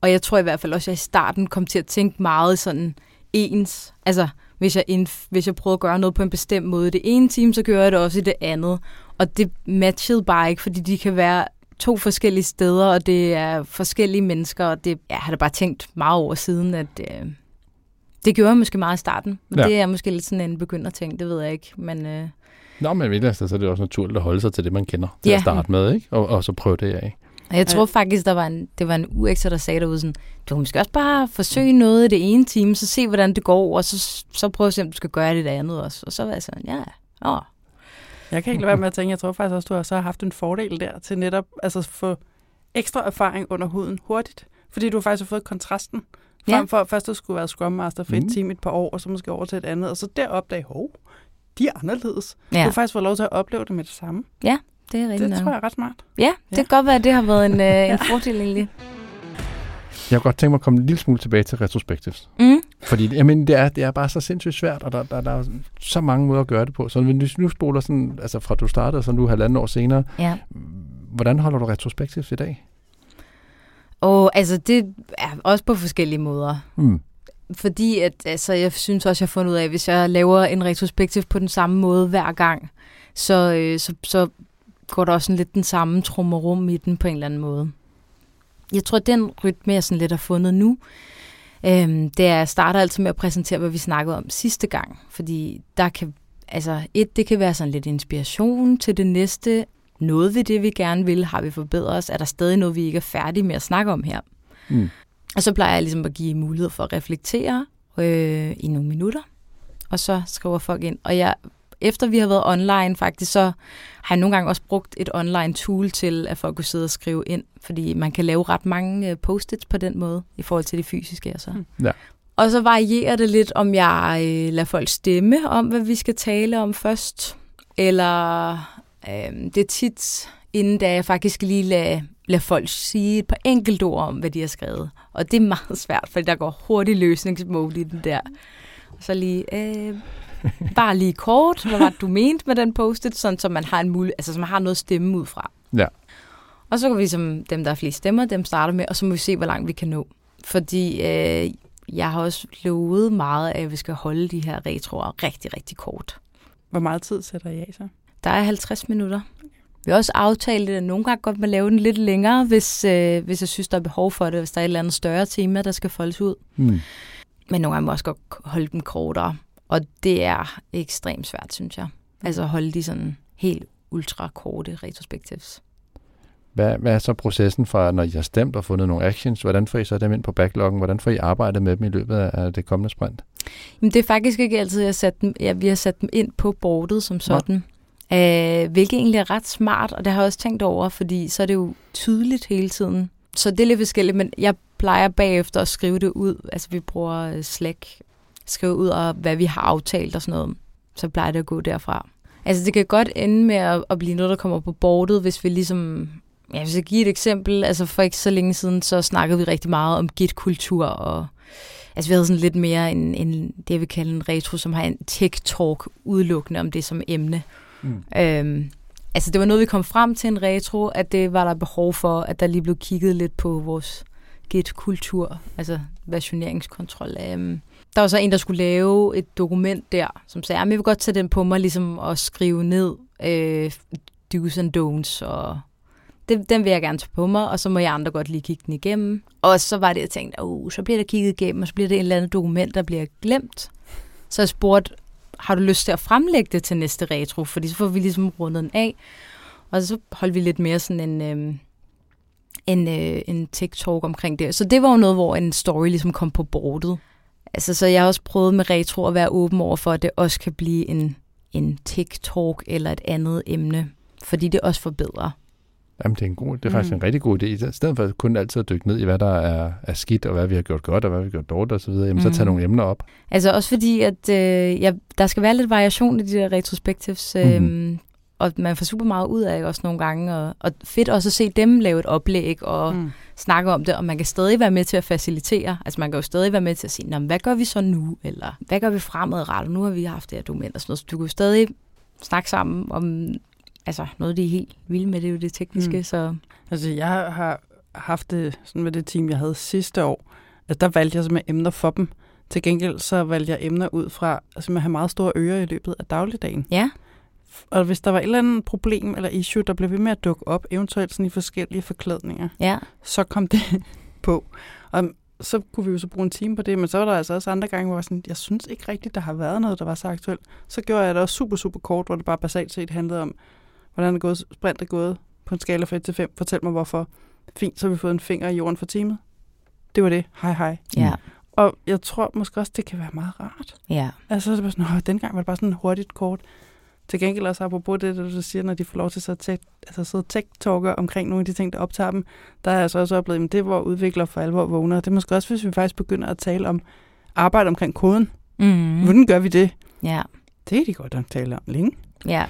Og jeg tror i hvert fald også, at jeg i starten kom til at tænke meget sådan ens. Altså, hvis jeg, indf- hvis jeg prøvede at gøre noget på en bestemt måde i det ene team, så gør jeg det også i det andet. Og det matchede bare ikke, fordi de kan være to forskellige steder, og det er forskellige mennesker, og det jeg har da bare tænkt meget over siden, at øh, det gjorde jeg måske meget i starten. Men Ja. det er måske lidt sådan en begynderting, det ved jeg ikke. Men øh, Nå, men ved så er det også naturligt at holde sig til det, man kender til Ja. at starte med, ikke? Og, og så prøve det af. Og jeg tror faktisk, der var en, det var en UX'er, der sagde derude sådan, du kan måske også bare forsøge noget i det ene time, så se, hvordan det går, og så, så prøv at se, om du skal gøre det i det andet også. Og så var jeg sådan, ja, åh, Jeg kan ikke lade være med at tænke, jeg tror faktisk også, du har så haft en fordel der til netop altså at få ekstra erfaring under huden hurtigt. Fordi du faktisk har fået kontrasten. Ja. Frem for at først at skulle være Scrum Master for et Mm. team i et par år, og så måske over til et andet, og så der opdage, hov, de er anderledes. Ja. Du ja, har faktisk fået lov til at opleve det med det samme. det er rigtigt Det nok. tror jeg er ret smart. Ja, det kan godt være, at det har været en, øh, en fordel egentlig. Jeg kunne godt tænke mig at komme en lille smule tilbage til retrospectives. Mm. Fordi jamen, det, er, det er bare så sindssygt svært, og der, der, der er så mange måder at gøre det på. Så hvis du nu spoler sådan, altså fra du startede, og så nu halvanden år senere, Ja. hvordan holder du retrospectives i dag? Og altså, det er også på forskellige måder. Hmm. Fordi at, altså, jeg synes også, jeg har fundet ud af, at hvis jeg laver en retrospektiv på den samme måde hver gang, så, øh, så, så går der også sådan lidt den samme trummerum i den på en eller anden måde. Jeg tror, at den rytme, jeg sådan lidt har fundet nu, øhm, det er, jeg starter altid med at præsentere, hvad vi snakkede om sidste gang. Fordi der kan, altså et, det kan være sådan lidt inspiration til det næste. Noget ved det, vi gerne vil, har vi forbedret os. Er der stadig noget, vi ikke er færdige med at snakke om her? Hmm. Og så plejer jeg ligesom at give mulighed for at reflektere øh, i nogle minutter, og så skriver folk ind. Og jeg, efter vi har været online faktisk, så har jeg nogle gange også brugt et online tool til, at folk kunne sidde og skrive ind, fordi man kan lave ret mange øh, post-its på den måde, i forhold til det fysiske. Altså. Ja. Og så varierer det lidt, om jeg øh, lader folk stemme om, hvad vi skal tale om først, eller øh, det er tit, inden da jeg faktisk lige lader, lader folk sige et par enkelte ord om, hvad de har skrevet. Og det er meget svært, for der går hurtig løsningsmode i den der. Og så lige, øh, bare lige kort, hvad var det, du mente med den post-it, sådan, så man har en mulighed, altså så man har noget at stemme ud fra. Ja. Og så kan vi som dem, der er flest stemmer, dem starter med, og så må vi se, hvor langt vi kan nå. Fordi øh, jeg har også lovet meget af, at vi skal holde de her retroer rigtig, rigtig kort. Hvor meget tid sætter I af så? Der er 50 minutter. Vi har også aftalt, at nogle gange godt må lave den lidt længere, hvis, øh, hvis jeg synes, der er behov for det, hvis der er et eller andet større tema, der skal foldes ud. Hmm. Men nogle gange må jeg også godt holde dem kortere. Og det er ekstremt svært, synes jeg. Altså at holde de sådan helt ultra korte retrospectives. Hvad, hvad er så processen fra, når I har stemt og fundet nogle actions? Hvordan får I så dem ind på backloggen? Hvordan får I arbejdet med dem i løbet af det kommende sprint? Men det er faktisk ikke altid, jeg har sat dem, ja, vi har sat dem ind på bordet som sådan. Øh, hvilket egentlig er ret smart, og det har jeg også tænkt over, fordi så er det jo tydeligt hele tiden. Så det er lidt forskelligt, men jeg plejer bagefter at skrive det ud. Altså vi bruger øh, Slack, skrive ud af, hvad vi har aftalt og sådan noget. Så plejer det at gå derfra. Altså, det kan godt ende med at, at blive noget, der kommer på bordet, hvis vi ligesom... Ja, hvis jeg giver et eksempel, altså for ikke så længe siden, så snakkede vi rigtig meget om git-kultur, og altså vi havde sådan lidt mere en, en det, jeg vil kalde en retro, som har en tech-talk udelukkende om det som emne. Mm. Øhm, altså det var noget, vi kom frem til en retro, at det var der behov for, at der lige blev kigget lidt på vores git-kultur, altså versioneringskontrol. Øhm, der var så en, der skulle lave et dokument der, som sagde, at jeg vil godt tage den på mig, ligesom at skrive ned øh, do's and don'ts, og det, den vil jeg gerne tage på mig, og så må jeg andre godt lige kigge den igennem. Og så var det, jeg tænkte, oh, så bliver der kigget igennem, og så bliver det et eller andet dokument, der bliver glemt. Så jeg spurgte, har du lyst til at fremlægge det til næste retro? Fordi så får vi ligesom rundet den af. Og så holdt vi lidt mere sådan en, øh, en, øh, en TikTok omkring det. Så det var jo noget, hvor en story ligesom kom på bordet. Altså, så jeg har også prøvet med retro at være åben over for, at det også kan blive en, en TikTok eller et andet emne, fordi det også forbedrer. Jamen, det er, en god, det er faktisk mm. en rigtig god idé. I stedet for kun altid at dykke ned i, hvad der er, er skidt, og hvad vi har gjort godt, og hvad vi har gjort dårligt osv., jamen, mm. så tage mm. nogle emner op. Altså også fordi, at øh, ja, der skal være lidt variation i de der retrospectives. Øh, mm-hmm og man får super meget ud af også nogle gange, og, og fedt også at se dem lave et oplæg og mm. snakke om det, og man kan stadig være med til at facilitere, altså man kan jo stadig være med til at sige, hvad gør vi så nu, eller hvad gør vi fremadrettet, nu har vi haft det her dokument og sådan noget, så du kan jo stadig snakke sammen om altså noget, de er helt vilde med, det er jo det tekniske, mm. så... Altså jeg har haft det sådan med det team, jeg havde sidste år, at der valgte jeg simpelthen emner for dem. Til gengæld så valgte jeg emner ud fra altså, at have meget store ører i løbet af dagligdagen. Ja og hvis der var et eller andet problem eller issue, der blev ved med at dukke op, eventuelt sådan i forskellige forklædninger, ja. så kom det på. Og så kunne vi jo så bruge en time på det, men så var der altså også andre gange, hvor jeg, sådan, jeg synes ikke rigtigt, der har været noget, der var så aktuelt. Så gjorde jeg det også super, super kort, hvor det bare basalt set handlede om, hvordan er gået, sprint er gået på en skala fra 1 til 5. Fortæl mig hvorfor. Fint, så har vi fået en finger i jorden for teamet. Det var det. Hej hej. Ja. Og jeg tror måske også, det kan være meget rart. Ja. Altså, så er det bare sådan, dengang var det bare sådan hurtigt kort. Til gengæld også apropos det, du siger, når de får lov til så tæt, altså sidde tech-talker omkring nogle af de ting, der optager dem, der har jeg så også oplevet, at det hvor udvikler for alvor vågner. Det er måske også, hvis vi faktisk begynder at tale om arbejde omkring koden. Mm. Hvordan gør vi det? Ja. Det er de godt at tale om længe. Ja.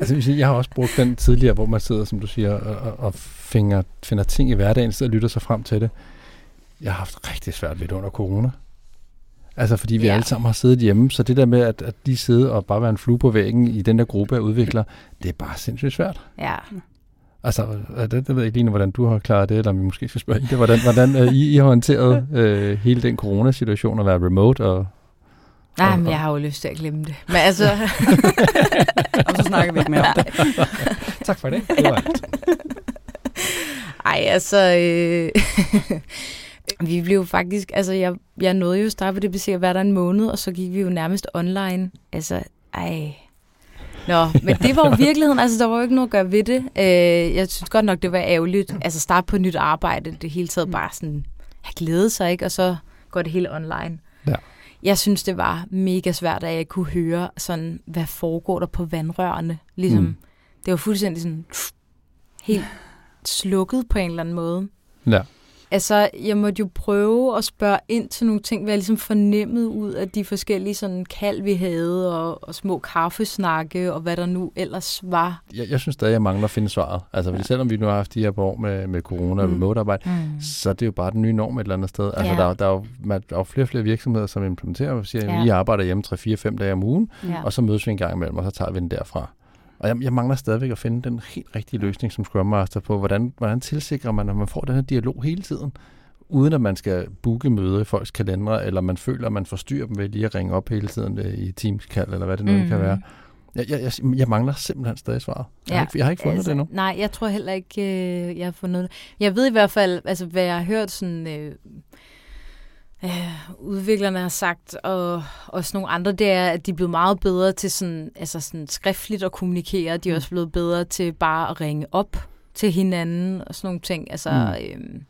altså, jeg har også brugt den tidligere, hvor man sidder, som du siger, og, og finder, finder ting i hverdagen, og lytter sig frem til det. Jeg har haft rigtig svært ved det under corona. Altså fordi vi ja. alle sammen har siddet hjemme, så det der med, at, at de sidder og bare være en flue på væggen i den der gruppe af udviklere, det er bare sindssygt svært. Ja. Altså, det, det ved jeg ikke lige, hvordan du har klaret det, eller vi måske skal spørge det, hvordan, hvordan uh, I, I har håndteret uh, hele den coronasituation at være remote og Nej, men jeg har jo lyst til at glemme det. Men altså... og så snakker vi ikke mere om det. tak for det. Det var alt. Ej, altså... Øh, vi blev faktisk, altså jeg, jeg nåede jo at starte på DBC at være der en måned, og så gik vi jo nærmest online. Altså, ej. Nå, men det var jo virkeligheden, altså der var jo ikke noget at gøre ved det. Øh, jeg synes godt nok, det var ærgerligt. Altså starte på et nyt arbejde, det hele taget bare sådan, jeg glædede sig ikke, og så går det hele online. Ja. Jeg synes, det var mega svært, at jeg kunne høre sådan, hvad foregår der på vandrørene. Ligesom, mm. det var fuldstændig sådan, helt slukket på en eller anden måde. Ja. Altså, jeg måtte jo prøve at spørge ind til nogle ting, hvad jeg ligesom fornemmede ud af de forskellige sådan kald, vi havde, og, og små kaffesnakke, og hvad der nu ellers var. Jeg, jeg synes stadig, jeg mangler at finde svaret. Altså, ja. selvom vi nu har haft de her år med, med corona og mm. remote arbejde, mm. så er det jo bare den nye norm et eller andet sted. Altså, ja. der, der, er jo, der er jo flere og flere virksomheder, som implementerer, og siger, at ja. vi arbejder hjemme 3-4-5 dage om ugen, ja. og så mødes vi en gang imellem, og så tager vi den derfra. Og jeg, jeg mangler stadigvæk at finde den helt rigtige løsning som Scrum Master på, hvordan, hvordan tilsikrer man, at man får den her dialog hele tiden, uden at man skal booke møder i folks kalendere, eller man føler, at man forstyrrer dem ved lige at ringe op hele tiden øh, i Teams-kald, eller hvad det nu mm. kan være. Jeg, jeg, jeg, jeg mangler simpelthen stadig svaret. Jeg, ja, har ikke, jeg har ikke fundet altså, det endnu. Nej, jeg tror heller ikke, øh, jeg har fundet det. Jeg ved i hvert fald, altså, hvad jeg har hørt sådan... Øh, øh, udviklerne har sagt, og også nogle andre, det er, at de er blevet meget bedre til sådan, altså sådan skriftligt at kommunikere. De er mm. også blevet bedre til bare at ringe op til hinanden og sådan nogle ting. Altså, mm. øh,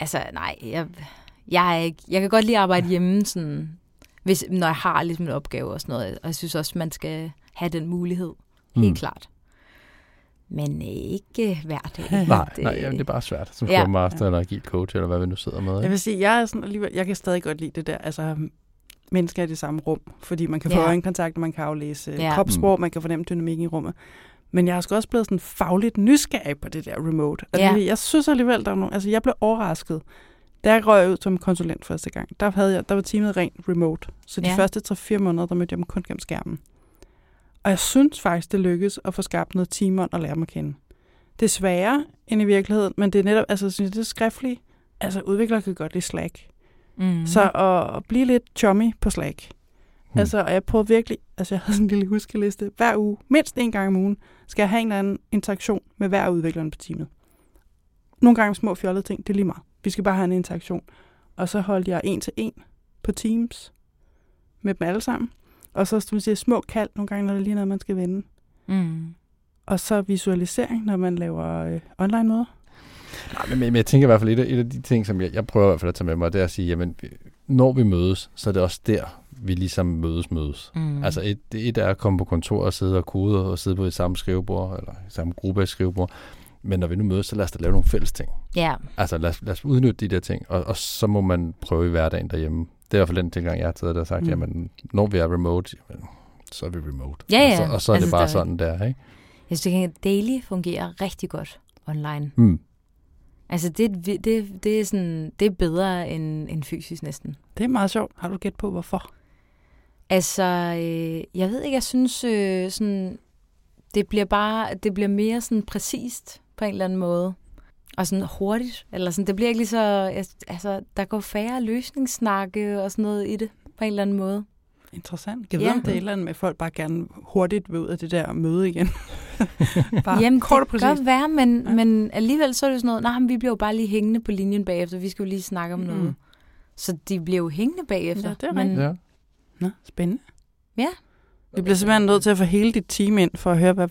altså nej, jeg, jeg, er ikke, jeg kan godt lide at arbejde hjemme, sådan, hvis, når jeg har ligesom en opgave og sådan noget. Og jeg synes også, man skal have den mulighed. Helt mm. klart men øh, ikke hver dag. nej, nej jamen, det er bare svært som ja. master eller agil coach, eller hvad vi nu sidder med. Ikke? Jeg vil sige, jeg er sådan alligevel, jeg kan stadig godt lide det der, altså mennesker i det samme rum, fordi man kan Ja. få øjenkontakt, man kan aflæse Ja. ja. kropssprog, man kan fornemme dynamikken i rummet. Men jeg er sgu også blevet sådan fagligt nysgerrig på det der remote. Altså, Ja. Jeg synes alligevel, der er nogle, altså jeg blev overrasket. Da jeg røg ud som konsulent første gang, der, havde jeg, der var teamet rent remote. Så de ja. første 3-4 måneder, der mødte jeg dem kun gennem skærmen. Og jeg synes faktisk, det lykkedes at få skabt noget teamånd og lære dem at kende. Det er sværere end i virkeligheden, men det er netop, altså synes jeg, det er skriftligt. Altså udviklere kan godt lide Slack. Mm. Så at, at blive lidt chummy på Slack. Hmm. Altså, og jeg prøvede virkelig, altså jeg havde sådan en lille huskeliste. Hver uge, mindst en gang om ugen, skal jeg have en eller anden interaktion med hver udvikler på teamet. Nogle gange små fjollede ting, det er lige meget. Vi skal bare have en interaktion. Og så holdt jeg en til en på Teams med dem alle sammen. Og så skal vi sige, små kald nogle gange, når der er lige noget, man skal vende. Mm. Og så visualisering, når man laver øh, online-møder. Nej, men, men jeg tænker i hvert fald, et af, et af de ting, som jeg, jeg prøver i hvert fald at tage med mig, det er at sige, jamen, når vi mødes, så er det også der, vi ligesom mødes mødes. Mm. Altså et, et er at komme på kontor og sidde og kode og sidde på et samme skrivebord, eller i samme gruppe af skrivebord. Men når vi nu mødes, så lad os da lave nogle fælles ting. Ja, Altså lad os, lad os udnytte de der ting, og, og så må man prøve i hverdagen derhjemme. Det er i hvert fald den tilgang, jeg har taget, der har sagt, mm. Jamen, når vi er remote, jamen, så er vi remote. Ja, ja. Og så, og så er Altså, det bare der- sådan der, ikke? jeg synes, at daily fungerer rigtig godt online. Mm. Altså, det, er det, det, er sådan, det er bedre end, end fysisk næsten. Det er meget sjovt. Har du gæt på, hvorfor? Altså, øh, jeg ved ikke, jeg synes øh, sådan, det bliver bare, det bliver mere sådan præcist på en eller anden måde. Og sådan hurtigt. Eller sådan, det bliver ikke lige så, altså, der går færre løsningssnakke og sådan noget i det på en eller anden måde. Interessant. Jeg Ja. ved, om det er et eller andet med, at folk bare gerne hurtigt vil ud af det der møde igen. bare Jamen, kort det kan godt være, men, ja. Ja. men alligevel så er det sådan noget, nej, men vi bliver jo bare lige hængende på linjen bagefter, vi skal jo lige snakke om Mm. noget. Så de bliver jo hængende bagefter. Ja, det er men, rigtigt. Ja. Nå, spændende. Ja. Vi bliver simpelthen nødt til at få hele dit team ind, for at høre, hvad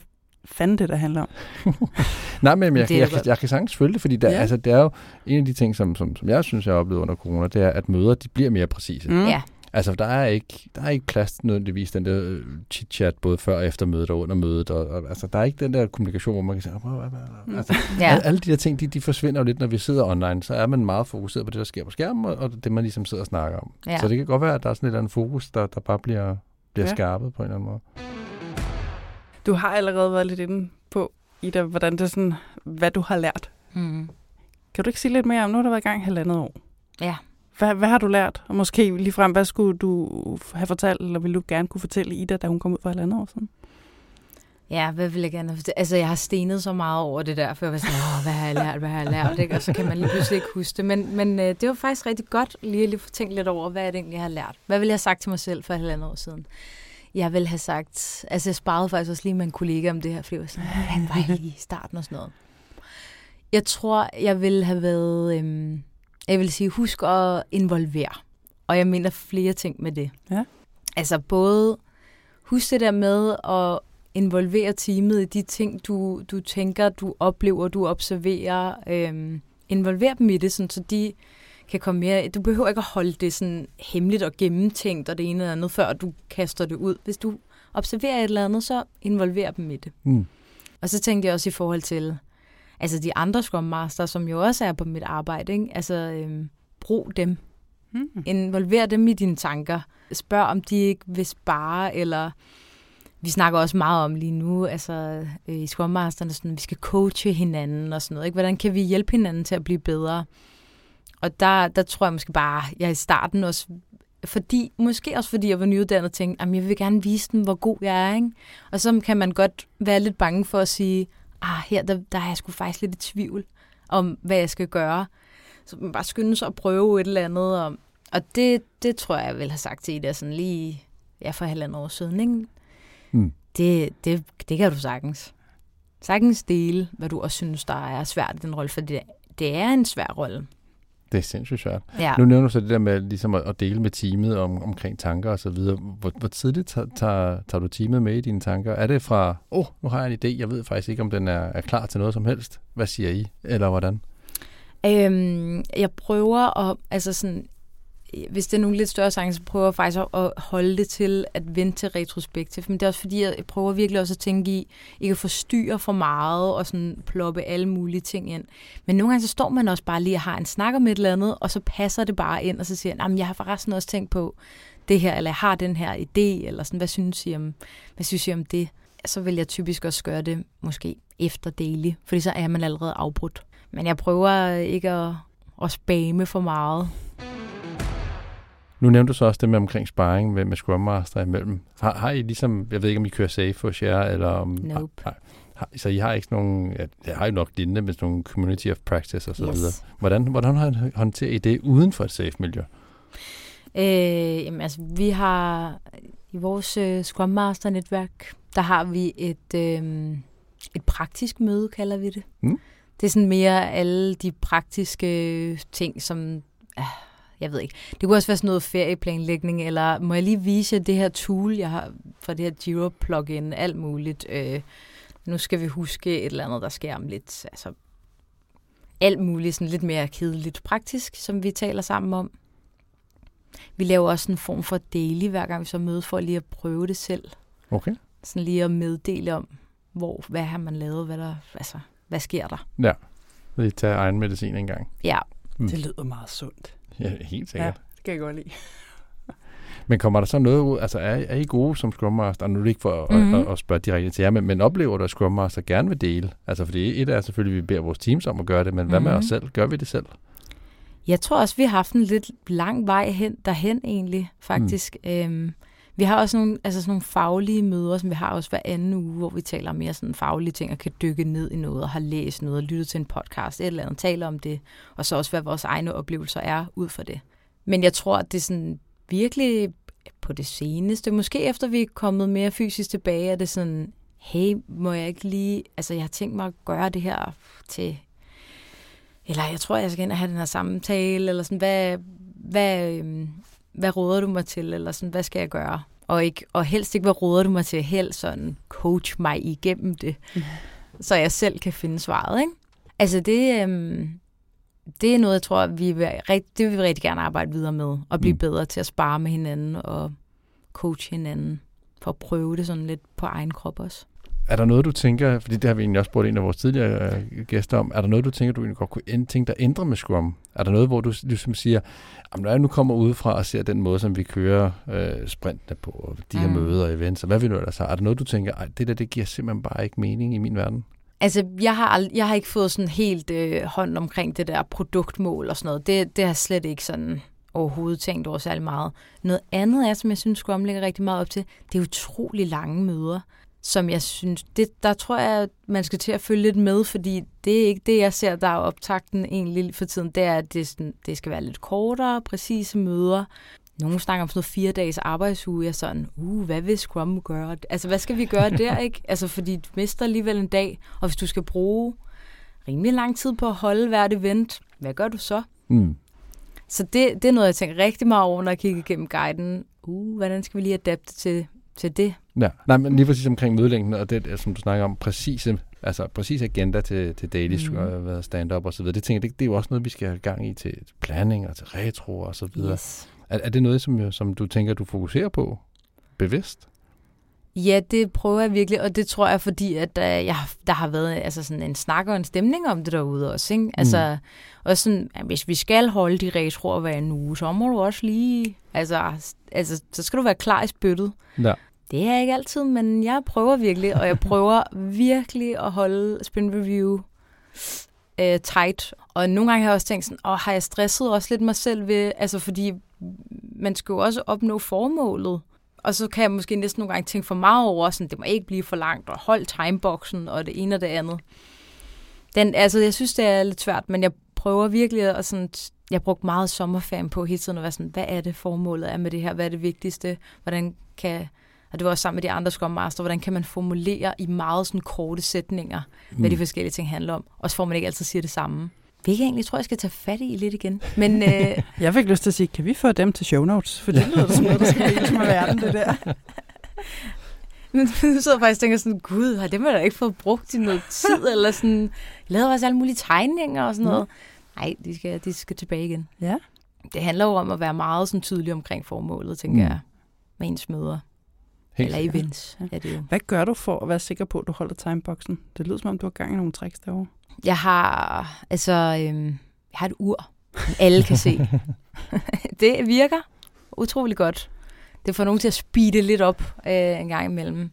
fanden det der handler om. Nej, men jeg, Det jeg, jeg, godt. jeg, kan sagtens følge det, fordi der, Ja. altså, det er jo en af de ting, som, som, som jeg synes, jeg har oplevet under corona, det er, at møder de bliver mere præcise. Mm. Ja, Altså, der er ikke, der er ikke plads nødvendigvis den der øh, chit-chat, både før og efter mødet og under mødet. Og, og, altså, der er ikke den der kommunikation, hvor man kan sige, "Åh, hvad, hvad, hvad?" Mm. altså, ja. alle, de der ting, de, de forsvinder jo lidt, når vi sidder online. Så er man meget fokuseret på det, der sker på skærmen, og, og det, man ligesom sidder og snakker om. ja. Så det kan godt være, at der er sådan et eller andet fokus, der, der bare bliver, bliver Ja. skærpet på en eller anden måde. Du har allerede været lidt inde på, Ida, hvordan det er sådan, hvad du har lært. Mm. Kan du ikke sige lidt mere om, nu har du været i gang halvandet år. Ja. Hvad, hvad har du lært? Og måske ligefrem, hvad skulle du have fortalt, eller ville du gerne kunne fortælle Ida, da hun kom ud for halvandet år siden? Ja, hvad vil jeg gerne have fortalt? Altså, jeg har stenet så meget over det der, for jeg var sådan, Åh, hvad har jeg lært, hvad har jeg lært, ikke? Og så kan man lige pludselig ikke huske det. Men, men øh, det var faktisk rigtig godt lige at lige få tænkt lidt over, hvad jeg egentlig har lært. Hvad ville jeg have sagt til mig selv for et halvandet år siden? Jeg ville have sagt, altså jeg sparede faktisk også lige med en kollega om det her, fordi jeg var sådan, han var lige i starten og sådan noget. Jeg tror, jeg ville have været, øhm, jeg vil sige, husk at involvere. Og jeg mener flere ting med det. Ja. Altså både, husk det der med at involvere teamet i de ting, du, du tænker, du oplever, du observerer. Øhm, involver dem i det, sådan, så de kan komme mere... Du behøver ikke at holde det sådan hemmeligt og gennemtænkt og det ene eller andet, før du kaster det ud. Hvis du observerer et eller andet, så involver dem i det. Mm. Og så tænkte jeg også i forhold til altså de andre Scrum Master, som jo også er på mit arbejde. Ikke? Altså, øhm, brug dem. Hmm. Involver dem i dine tanker. Spørg, om de ikke vil spare, eller vi snakker også meget om lige nu, altså øh, i Scrum Masterne, sådan, vi skal coache hinanden og sådan noget. Ikke? Hvordan kan vi hjælpe hinanden til at blive bedre? Og der, der tror jeg måske bare, jeg i starten også, fordi, måske også fordi jeg var nyuddannet, tænkte, at jeg vil gerne vise dem, hvor god jeg er. Ikke? Og så kan man godt være lidt bange for at sige, ah, her der, der er jeg sgu faktisk lidt i tvivl om, hvad jeg skal gøre. Så man bare skynde sig at prøve et eller andet. Og, og det, det tror jeg, jeg vil have sagt til Ida sådan lige ja, for halvandet år siden. Ikke? Mm. Det, det, det kan du sagtens. Sagtens dele, hvad du også synes, der er svært i den rolle, for det, det er en svær rolle. Det er sindssygt svært. Ja. Nu nævner du så det der med ligesom at, at dele med teamet om, omkring tanker og så videre. Hvor, hvor tidligt tager, tager, tager du teamet med i dine tanker? Er det fra, åh, oh, nu har jeg en idé, jeg ved faktisk ikke, om den er, er klar til noget som helst. Hvad siger I? Eller hvordan? Øhm, jeg prøver at, altså sådan, Øh, hvis det er nogle lidt større sange, så prøver jeg faktisk at holde det til at vente til retrospektiv. Men det er også fordi, jeg prøver virkelig også at tænke i, ikke at forstyrre for meget og sådan ploppe alle mulige ting ind. Men nogle gange så står man også bare lige og har en snak om et eller andet, og så passer det bare ind, og så siger jeg, jeg har forresten også tænkt på det her, eller jeg har den her idé, eller sådan, hvad synes I om, hvad synes I om det? Så vil jeg typisk også gøre det måske efter daily, fordi så er man allerede afbrudt. Men jeg prøver ikke at, at spamme for meget. Nu nævnte du så også det med omkring sparring med, med Scrum Master imellem. Har, har I ligesom, jeg ved ikke om I kører safe for jer, eller om... Nope. Har, har, så I har ikke sådan nogle, jeg har jo nok lignende med sådan nogle community of practice og så Yes. videre. Hvordan, hvordan håndterer I det uden for et safe miljø? Øh, jamen, altså, vi har i vores øh, Scrum Master-netværk, der har vi et, øh, et praktisk møde, kalder vi det. Mm. Det er sådan mere alle de praktiske ting, som... Øh, jeg ved ikke. Det kunne også være sådan noget ferieplanlægning, eller må jeg lige vise jer det her tool, jeg har fra det her Jira plugin, alt muligt. Øh, nu skal vi huske et eller andet, der sker om lidt. Altså, alt muligt, sådan lidt mere kedeligt praktisk, som vi taler sammen om. Vi laver også en form for daily, hver gang vi så mødes, for lige at prøve det selv. Okay. Sådan lige at meddele om, hvor, hvad har man lavet, hvad, der, altså, hvad sker der. Ja. Lige tage egen medicin en gang. Ja, Mm. Det lyder meget sundt. Ja, helt sikkert. Ja. det kan jeg godt lide. Men kommer der så noget ud, altså er, er I gode som Scrum Master, og nu er det ikke for Mhm. mm-hmm. at, at, at spørge direkte til jer, men, men oplever du, at Scrum Master gerne vil dele? Altså fordi et er selvfølgelig, at vi beder vores teams om at gøre det, men hvad med Mhm. os selv? Gør vi det selv? Jeg tror også, vi har haft en lidt lang vej hen, derhen egentlig, faktisk. Mm. Øhm, vi har også nogle, altså sådan nogle faglige møder, som vi har også hver anden uge, hvor vi taler om mere sådan faglige ting, og kan dykke ned i noget, og har læst noget, og lyttet til en podcast, et eller andet, taler om det, og så også, hvad vores egne oplevelser er ud for det. Men jeg tror, at det er sådan virkelig på det seneste, måske efter vi er kommet mere fysisk tilbage, er det sådan, hey, må jeg ikke lige, altså jeg har tænkt mig at gøre det her til eller jeg tror, jeg skal ind og have den her samtale, eller sådan, hvad, hvad, øhm, hvad råder du mig til, eller sådan, hvad skal jeg gøre? Og, ikke, og helst ikke, hvad råder du mig til, helst sådan, coach mig igennem det, så jeg selv kan finde svaret, ikke? Altså det, øhm, det er noget, jeg tror, vi vil, det vil vi rigtig gerne arbejde videre med, og blive Mm. bedre til at spare med hinanden, og coach hinanden, for at prøve det sådan lidt på egen krop også. Er der noget, du tænker, fordi det har vi egentlig også spurgt en af vores tidligere øh, gæster om, er der noget, du tænker, du egentlig godt kunne tænke dig at ændre med Scrum? Er der noget, hvor du ligesom siger, "Jamen, når jeg nu kommer udefra og ser den måde, som vi kører øh, sprintene på, og de her Mm. møder og events, og hvad vi nu ellers har, er der noget, du tænker, Ej, det der, det giver simpelthen bare ikke mening i min verden? Altså, jeg har, ald- jeg har ikke fået sådan helt øh, hånd omkring det der produktmål og sådan noget. Det, det har slet ikke sådan overhovedet tænkt over særlig meget. Noget andet er, som jeg synes, Scrum ligger rigtig meget op til, det er utrolig lange møder, som jeg synes, det, der tror jeg, at man skal til at følge lidt med, fordi det er ikke det, jeg ser, der er optakten egentlig for tiden. Det er, at det, sådan, det skal være lidt kortere, præcise møder. Nogle snakker om sådan noget fire dages arbejdsuge. Jeg er sådan, uh, hvad vil Scrum gøre? Altså, hvad skal vi gøre der, ikke? Altså, fordi du mister alligevel en dag, og hvis du skal bruge rimelig lang tid på at holde hvert event, hvad gør du så? Mm. Så det, det er noget, jeg tænker rigtig meget over, når jeg kigger igennem guiden. Uh, hvordan skal vi lige adapte til, til det? Ja, nej, men lige præcis omkring mødelængden, og det, som du snakker om, præcise, altså præcis agenda til, til daily mm. stand-up og så videre. Det tænker jeg, det, det er jo også noget, vi skal have gang i til planning og til retro og så videre. Yes. Er, er det noget, som, som du tænker, du fokuserer på bevidst? Ja, det prøver jeg virkelig, og det tror jeg, fordi at, øh, jeg, der har været altså sådan en snak og en stemning om det derude også. Ikke? Altså, også sådan, at hvis vi skal holde de retroer hver en uge, så må du også lige... Altså, altså, så skal du være klar i spyttet. Ja. Det er jeg ikke altid, men jeg prøver virkelig, og jeg prøver virkelig at holde sprint review øh, tight. Og nogle gange har jeg også tænkt sådan, åh, har jeg stresset også lidt mig selv ved, altså fordi man skal jo også opnå formålet. Og så kan jeg måske næsten nogle gange tænke for meget over, sådan, det må ikke blive for langt, og hold timeboxen, og det ene og det andet. Den, altså, jeg synes, det er lidt svært, men jeg prøver virkelig at sådan, jeg brugte meget sommerferien på hele tiden at være sådan, hvad er det formålet er med det her, hvad er det vigtigste, hvordan kan, og det var også sammen med de andre Scrum Master, hvordan kan man formulere i meget sådan korte sætninger, mm. hvad de forskellige ting handler om, og så får man ikke altid sige det samme. Hvilket jeg egentlig tror, jeg skal tage fat i lidt igen. Men øh, Jeg fik lyst til at sige, kan vi få dem til show notes? For det lyder som noget, der skal deles med verden, det der. Men nu sidder jeg faktisk og tænker sådan, gud, har det man da ikke fået brugt i noget tid, eller sådan, lavede også alle mulige tegninger og sådan noget. Nej, de skal, de skal tilbage igen. Ja. det handler jo om at være meget sådan tydelig omkring formålet, tænker Mm. jeg, med ens møder. Helt Eller events, Ja. er det jo. Hvad gør du for at være sikker på, at du holder timeboxen? Det lyder som om, du har gang i nogle tricks derovre. Jeg har, altså, øhm, jeg har et ur, alle kan se. det virker utrolig godt. Det får nogen til at speede lidt op øh, en gang imellem.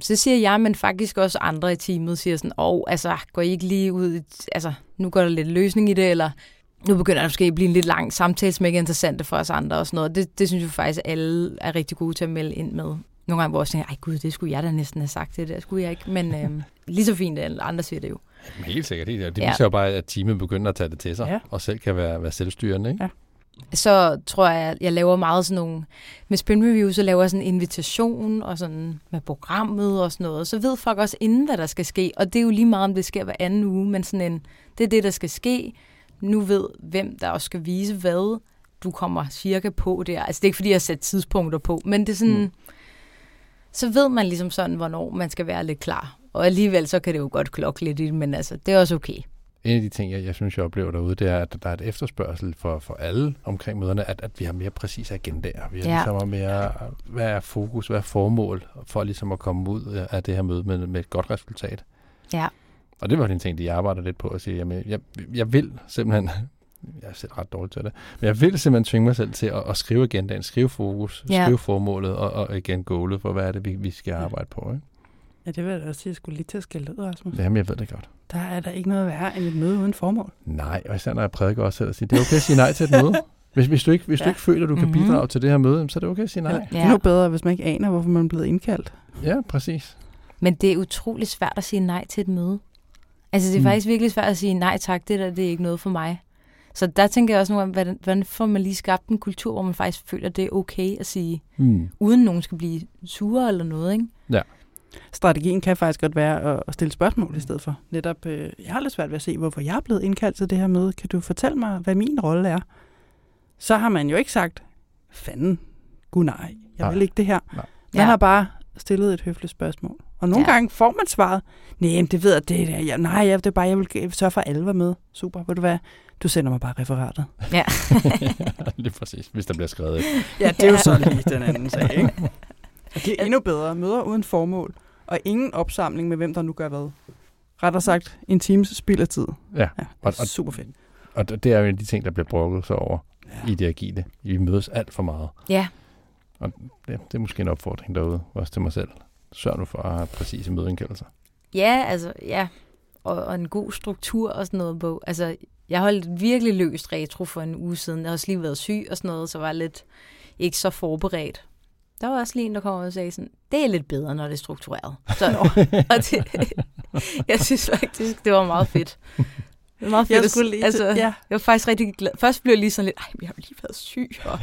Så siger jeg, men faktisk også andre i teamet siger sådan, åh, oh, altså, går I ikke lige ud, i- altså, nu går der lidt løsning i det, eller nu begynder det måske at blive en lidt lang samtale, som ikke er interessante for os andre og sådan noget. Det, det synes jeg faktisk, alle er rigtig gode til at melde ind med. Nogle gange, hvor jeg tænker, ej gud, det skulle jeg da næsten have sagt, det der skulle jeg ikke. Men øhm, lige så fint, at andre siger det jo. Men Helt sikkert. Helt sikkert. Det Ja. viser jo bare, at teamet begynder at tage det til sig, Ja. og selv kan være, være selvstyrende. Ikke? Ja. så tror jeg, at jeg laver meget sådan nogle... Med Spin Review, så laver jeg sådan en invitation og sådan med programmet og sådan noget. Så ved folk også inden, hvad der skal ske. Og det er jo lige meget, om det sker hver anden uge, men sådan en, det er det, der skal ske. Nu ved, hvem der også skal vise hvad. Du kommer cirka på der. Altså, det er ikke, fordi jeg har sat tidspunkter på, men det er sådan... Mm. Så ved man ligesom sådan, hvornår man skal være lidt klar. Og alligevel, så kan det jo godt klokke lidt i det, men altså, det er også okay. En af de ting, jeg, jeg synes, jeg oplever derude, det er, at der er et efterspørgsel for, for alle omkring møderne, at, at vi har mere præcise agendaer. Vi har ja. ligesom mere, hvad er fokus, hvad er formål for ligesom at komme ud af det her møde med, med et godt resultat. Ja. Og det var en ting, de arbejder lidt på at sige, jamen, jeg, jeg vil simpelthen, jeg er selv ret dårlig til det, men jeg vil simpelthen tvinge mig selv til at, at skrive agendaen, skrive fokus, Ja. skrive formålet og, og igen goalet for, hvad er det, vi, vi skal arbejde på. Ikke? Ja, det vil jeg da også sige, jeg skulle lige til at skælde ud, Rasmus. Jamen, jeg ved det godt. Der er der ikke noget værre end et møde uden formål. Nej, og især når jeg prædiker også selv at sige, det er okay at sige nej til et møde. Hvis, hvis, du ikke, hvis ja. Ja. du ikke føler, at du kan Mhm. bidrage til det her møde, så er det okay at sige nej. Det er endnu bedre, hvis man ikke aner, hvorfor man er blevet indkaldt. Ja, præcis. Men det er utrolig svært at sige nej til et møde. Altså, det er mm. faktisk virkelig svært at sige nej tak, det der, det er ikke noget for mig. Så der tænker jeg også nogle gange, hvordan, hvordan får man lige skabt en kultur, hvor man faktisk føler, det er okay at sige, Hmm. uden nogen skal blive sure eller noget, ikke? Strategien kan faktisk godt være at- stille spørgsmål i stedet for. Netop, øh, jeg har lidt svært ved at se, hvorfor jeg er blevet indkaldt til det her møde. Kan du fortælle mig, hvad min rolle er? Så har man jo ikke sagt, fanden, gud nej, jeg Nej. vil ikke det her. Nej. Man Ja. har bare stillet et høfligt spørgsmål. Og nogle Ja. gange får man svaret, nej, det ved jeg, det er, jeg, nej, jeg, det er bare, jeg vil, jeg vil sørge for, at alle var med. Super, ved du hvad? Du sender mig bare referatet. Ja. Lige præcis, hvis der bliver skrevet et. Ja, det er jo så lige den anden sag, ikke? Og det er endnu bedre. Møder uden formål. Og ingen opsamling med, hvem der nu gør hvad. Rettere sagt, en times spild af tid. Ja, Ja, Og- og, og- super fedt. og det er jo en af de ting, der bliver brokket sig over Ja. i det agile. Vi mødes alt for meget. Ja, Det, det er måske en opfordring derude, også til mig selv. Sørg nu for at have præcise mødeindkaldelser. ja altså, ja. Og, og en god struktur og sådan noget på. Altså, jeg holdt virkelig løst retro for en uge siden. Jeg har også lige været syg og sådan noget, så var jeg lidt ikke så forberedt. Der var også lige en, der kom og sagde sådan, det er lidt bedre, når det er struktureret. Så, og det, jeg synes faktisk, det var meget fedt. Det var meget fedt. Jeg skulle lige altså, ja. Jeg var faktisk rigtig glad. Først blev jeg lige sådan lidt, ej, jeg har lige været syg, og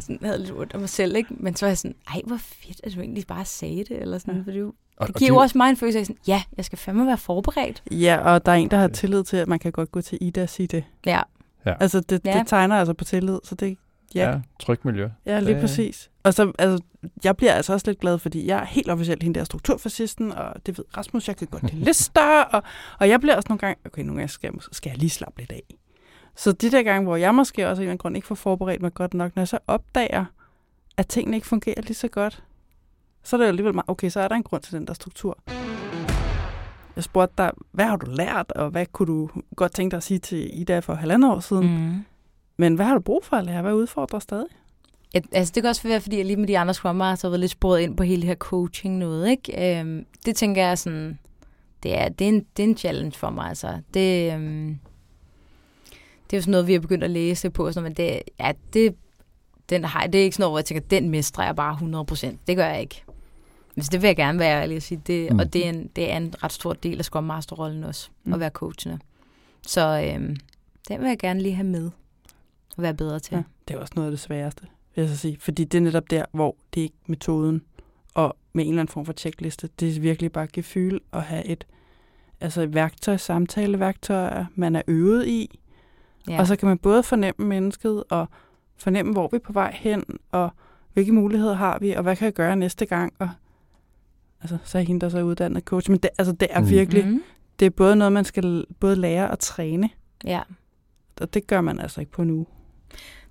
sådan, havde lidt ondt af mig selv, ikke? Men så var jeg sådan, ej, hvor fedt, at du egentlig bare sagde det, eller sådan, ja. for det, er jo- Og, det og giver jo også mig en følelse af sådan, ja, jeg skal fandme være forberedt. ja, og der er en, der har tillid til, at man kan godt gå til Ida og sige det. Ja, Altså, det, Ja. det tegner altså på tillid, så det, ja, Ja, trygt miljø. ja lige det- præcis. Og så, altså, jeg bliver altså også lidt glad, fordi jeg er helt officielt hende der strukturfascisten, og det ved Rasmus, jeg kan godt lide lister, og, og jeg bliver også nogle gange, okay, nogle gange skal, jeg skal jeg lige slappe lidt af. Så de der gange, hvor jeg måske også af en eller anden grund ikke får forberedt mig godt nok, når jeg så opdager, at tingene ikke fungerer lige så godt, så er det alligevel meget, okay, så er der en grund til den der struktur. Jeg spurgte dig, hvad har du lært, og hvad kunne du godt tænke dig at sige til Ida for halvandet år siden? Mm. Men hvad har du brug for at lære? Hvad udfordrer stadig? Et, altså, det kan også være, fordi jeg lige med de andre Scrum Master har været lidt sporet ind på hele det her coaching noget, ikke? Øhm, det tænker jeg sådan, det er, det, er en, det er en challenge for mig, altså. Det, øhm, det er jo sådan noget, vi har begyndt at læse på, sådan, men det, ja, det, den har, det er ikke sådan noget, hvor jeg tænker, den mestrer jeg bare 100%. Det gør jeg ikke. Men så det vil jeg gerne være ærlig at sige. Det, Mm. Og det er, en, det er en ret stor del af Scrum Master-rollen også, Mm. at være coachende. Så øhm, den vil jeg gerne lige have med og være bedre til. Ja, det er også noget af det sværeste, vil jeg så sige. Fordi det er netop der, hvor det er ikke metoden og med en eller anden form for checkliste. Det er virkelig bare gefyl at have et, altså et værktøj, samtaleværktøj, man er øvet i. Ja. Og så kan man både fornemme mennesket og fornemme, hvor vi er på vej hen, og hvilke muligheder har vi, og hvad kan jeg gøre næste gang. Og, altså, så er hende, der så er uddannet coach. Men det, altså, det er Mm. virkelig, Mm. det er både noget, man skal både lære og træne. Ja. Og det gør man altså ikke på nu.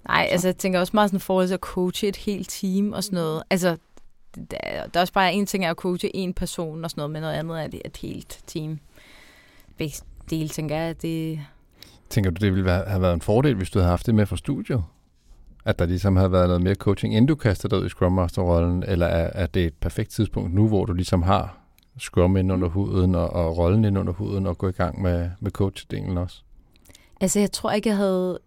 Nej, altså jeg tænker også meget sådan forhold til at coache et helt team og sådan noget. Altså, der, der er også bare en ting er at coache en person og sådan noget, men noget andet er det et helt team. Begge dele, tænker jeg, det... Tænker du, det ville være, have været en fordel, hvis du havde haft det med fra studiet? At der ligesom havde været noget mere coaching, inden du kaster dig ud i Scrum Master-rollen, eller er, er det et perfekt tidspunkt nu, hvor du ligesom har Scrum ind under huden og, og rollen ind under huden og gå i gang med, med coach-delen også? Altså, jeg tror ikke, jeg havde...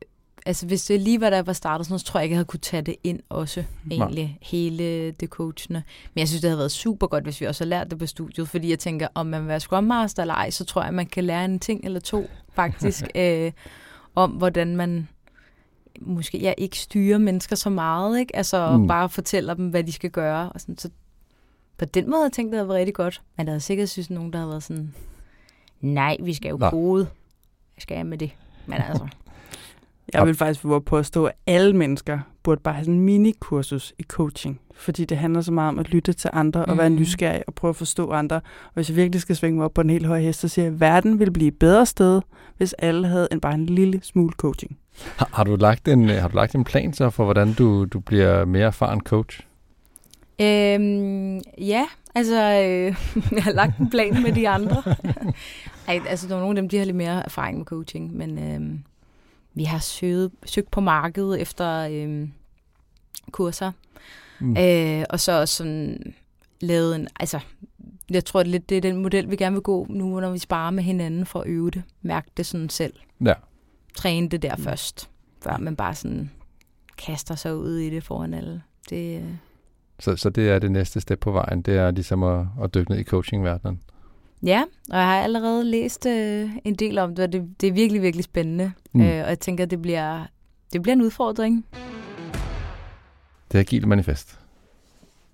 Altså, hvis det lige var, der var startet, så tror jeg ikke, jeg havde kunne tage det ind også, egentlig, Nej. hele det coachende. Men jeg synes, det havde været super godt, hvis vi også havde lært det på studiet, fordi jeg tænker, om man vil være Scrum Master eller ej, så tror jeg, man kan lære en ting eller to, faktisk, øh, om hvordan man måske jeg ikke styrer mennesker så meget, ikke? Altså mm. bare fortæller dem, hvad de skal gøre. Og sådan. Så på den måde jeg tænkt, det havde været rigtig godt. Men der havde sikkert synes nogen, der havde været sådan, nej, vi skal jo kode. Hvad skal jeg med det? Men altså... Jeg vil faktisk våge påstå, at alle mennesker burde bare have sådan en mini-kursus i coaching. Fordi det handler så meget om at lytte til andre og mm. være nysgerrig og prøve at forstå andre. Og hvis jeg virkelig skal svinge mig op på en helt høj hest, så siger jeg, at verden ville blive et bedre sted, hvis alle havde en, bare en lille smule coaching. Har, har, du lagt en, har du lagt en plan så for, hvordan du, du bliver mere erfaren coach? Øhm, ja, altså øh, jeg har lagt en plan med de andre. Ej, altså der er nogle af dem, de har lidt mere erfaring med coaching, men øh, vi har søgt, søgt på markedet efter øh, kurser. Mm. Øh, og så også sådan lavet en, altså jeg tror det, lidt, det er den model, vi gerne vil gå nu, når vi sparer med hinanden for at øve det. Mærke det sådan selv. Ja. Træne det der mm. først, før man bare sådan kaster sig ud i det foran alle. Det, øh, så, så det er det næste step på vejen, det er ligesom at, at dykke ned i coachingverdenen. Ja, og jeg har allerede læst øh, en del om det, og det, det er virkelig, virkelig spændende. Mm. Øh, og jeg tænker, det bliver, det bliver en udfordring. Det agile manifest.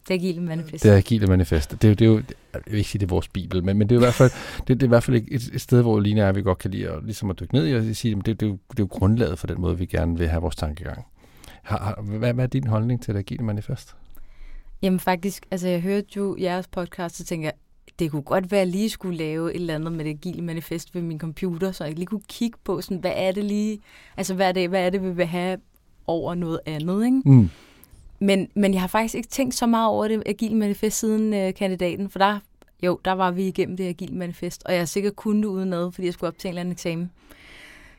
Det agile manifest. Det agile manifest. Det er jo, det er jo jeg vil ikke sige, det er vores bibel, men, men det er jo i hvert fald, det, det er i hvert fald et, et sted, hvor Line og vi godt kan lide at, ligesom at dykke ned i og sige, at det, det, er jo, det er jo grundlaget for den måde, vi gerne vil have vores tankegang. Har, har, hvad, hvad er din holdning til det agile manifest? Jamen faktisk, altså jeg hørte jo jeres podcast, og tænker jeg, det kunne godt være, at jeg lige skulle lave et eller andet med det agile manifest ved min computer, så jeg lige kunne kigge på, sådan, hvad er det lige, altså hvad er det, hvad er det vi vil have over noget andet, ikke? Mm. Men, men jeg har faktisk ikke tænkt så meget over det agile manifest siden øh, kandidaten, for der, jo, der var vi igennem det agile manifest, og jeg er sikkert kun det udenad, fordi jeg skulle op til en eller anden eksamen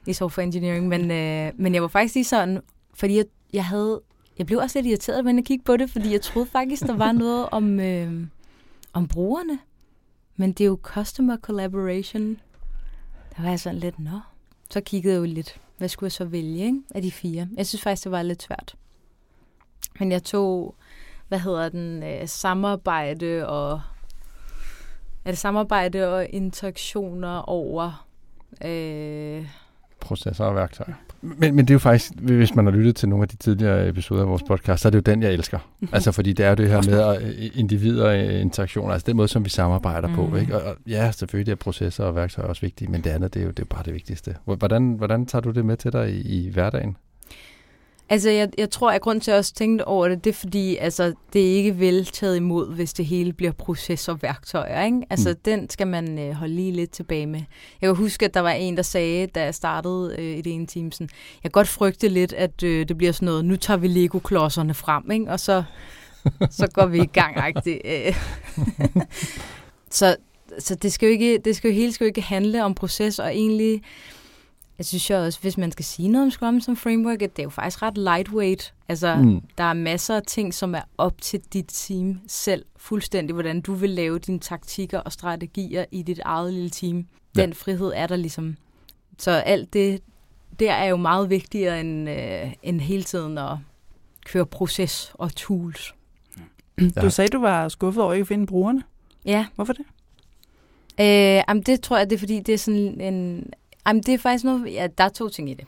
i software engineering, men, øh, men jeg var faktisk lige sådan, fordi jeg, jeg havde jeg blev også lidt irriteret men at kigge på det, fordi jeg troede faktisk, der var noget om, øh, om brugerne. Men det er jo customer collaboration. Der var jeg sådan lidt, nå. Så kiggede jeg jo lidt, hvad skulle jeg så vælge ikke? af de fire? Jeg synes faktisk, det var lidt svært. Men jeg tog, hvad hedder den, øh, samarbejde og... Er det samarbejde og interaktioner over... Øh, processer og værktøjer. Men, men det er jo faktisk, hvis man har lyttet til nogle af de tidligere episoder af vores podcast, så er det jo den, jeg elsker. Mhm. Altså fordi det er jo det her med at, øh, individer og interaktioner, altså den måde, som vi samarbejder mm. på. Ikke? Og, og ja, selvfølgelig er processer og værktøjer også vigtige, men det andet, det er jo, det er bare det vigtigste. Hvordan, hvordan tager du det med til dig i, i hverdagen? Altså, jeg, jeg tror, at grund til at også tænke over det, det er fordi, altså, det er ikke vel taget imod, hvis det hele bliver processorværktøjer, ikke? Altså, mm. den skal man øh, holde lige lidt tilbage med. Jeg kan huske, at der var en, der sagde, da jeg startede øh, i det ene team, sådan, jeg kan godt frygte lidt, at øh, det bliver sådan noget, nu tager vi Lego-klodserne frem, ikke? Og så, så går vi i gang, øh. så, så det skal jo ikke, det skal jo hele skal jo ikke handle om proces, og egentlig jeg synes jo også, hvis man skal sige noget om Scrum som framework, at det er jo faktisk ret lightweight. Altså, mm. der er masser af ting, som er op til dit team selv, fuldstændig, hvordan du vil lave dine taktikker og strategier i dit eget lille team. Ja. Den frihed er der ligesom. Så alt det, der er jo meget vigtigere end, øh, end hele tiden at køre proces og tools. Ja. Du sagde, du var skuffet over ikke at finde brugerne. Ja. Hvorfor det? Øh, jamen det tror jeg, det er fordi, det er sådan en Jamen, det er faktisk noget, ja, der er to ting i det.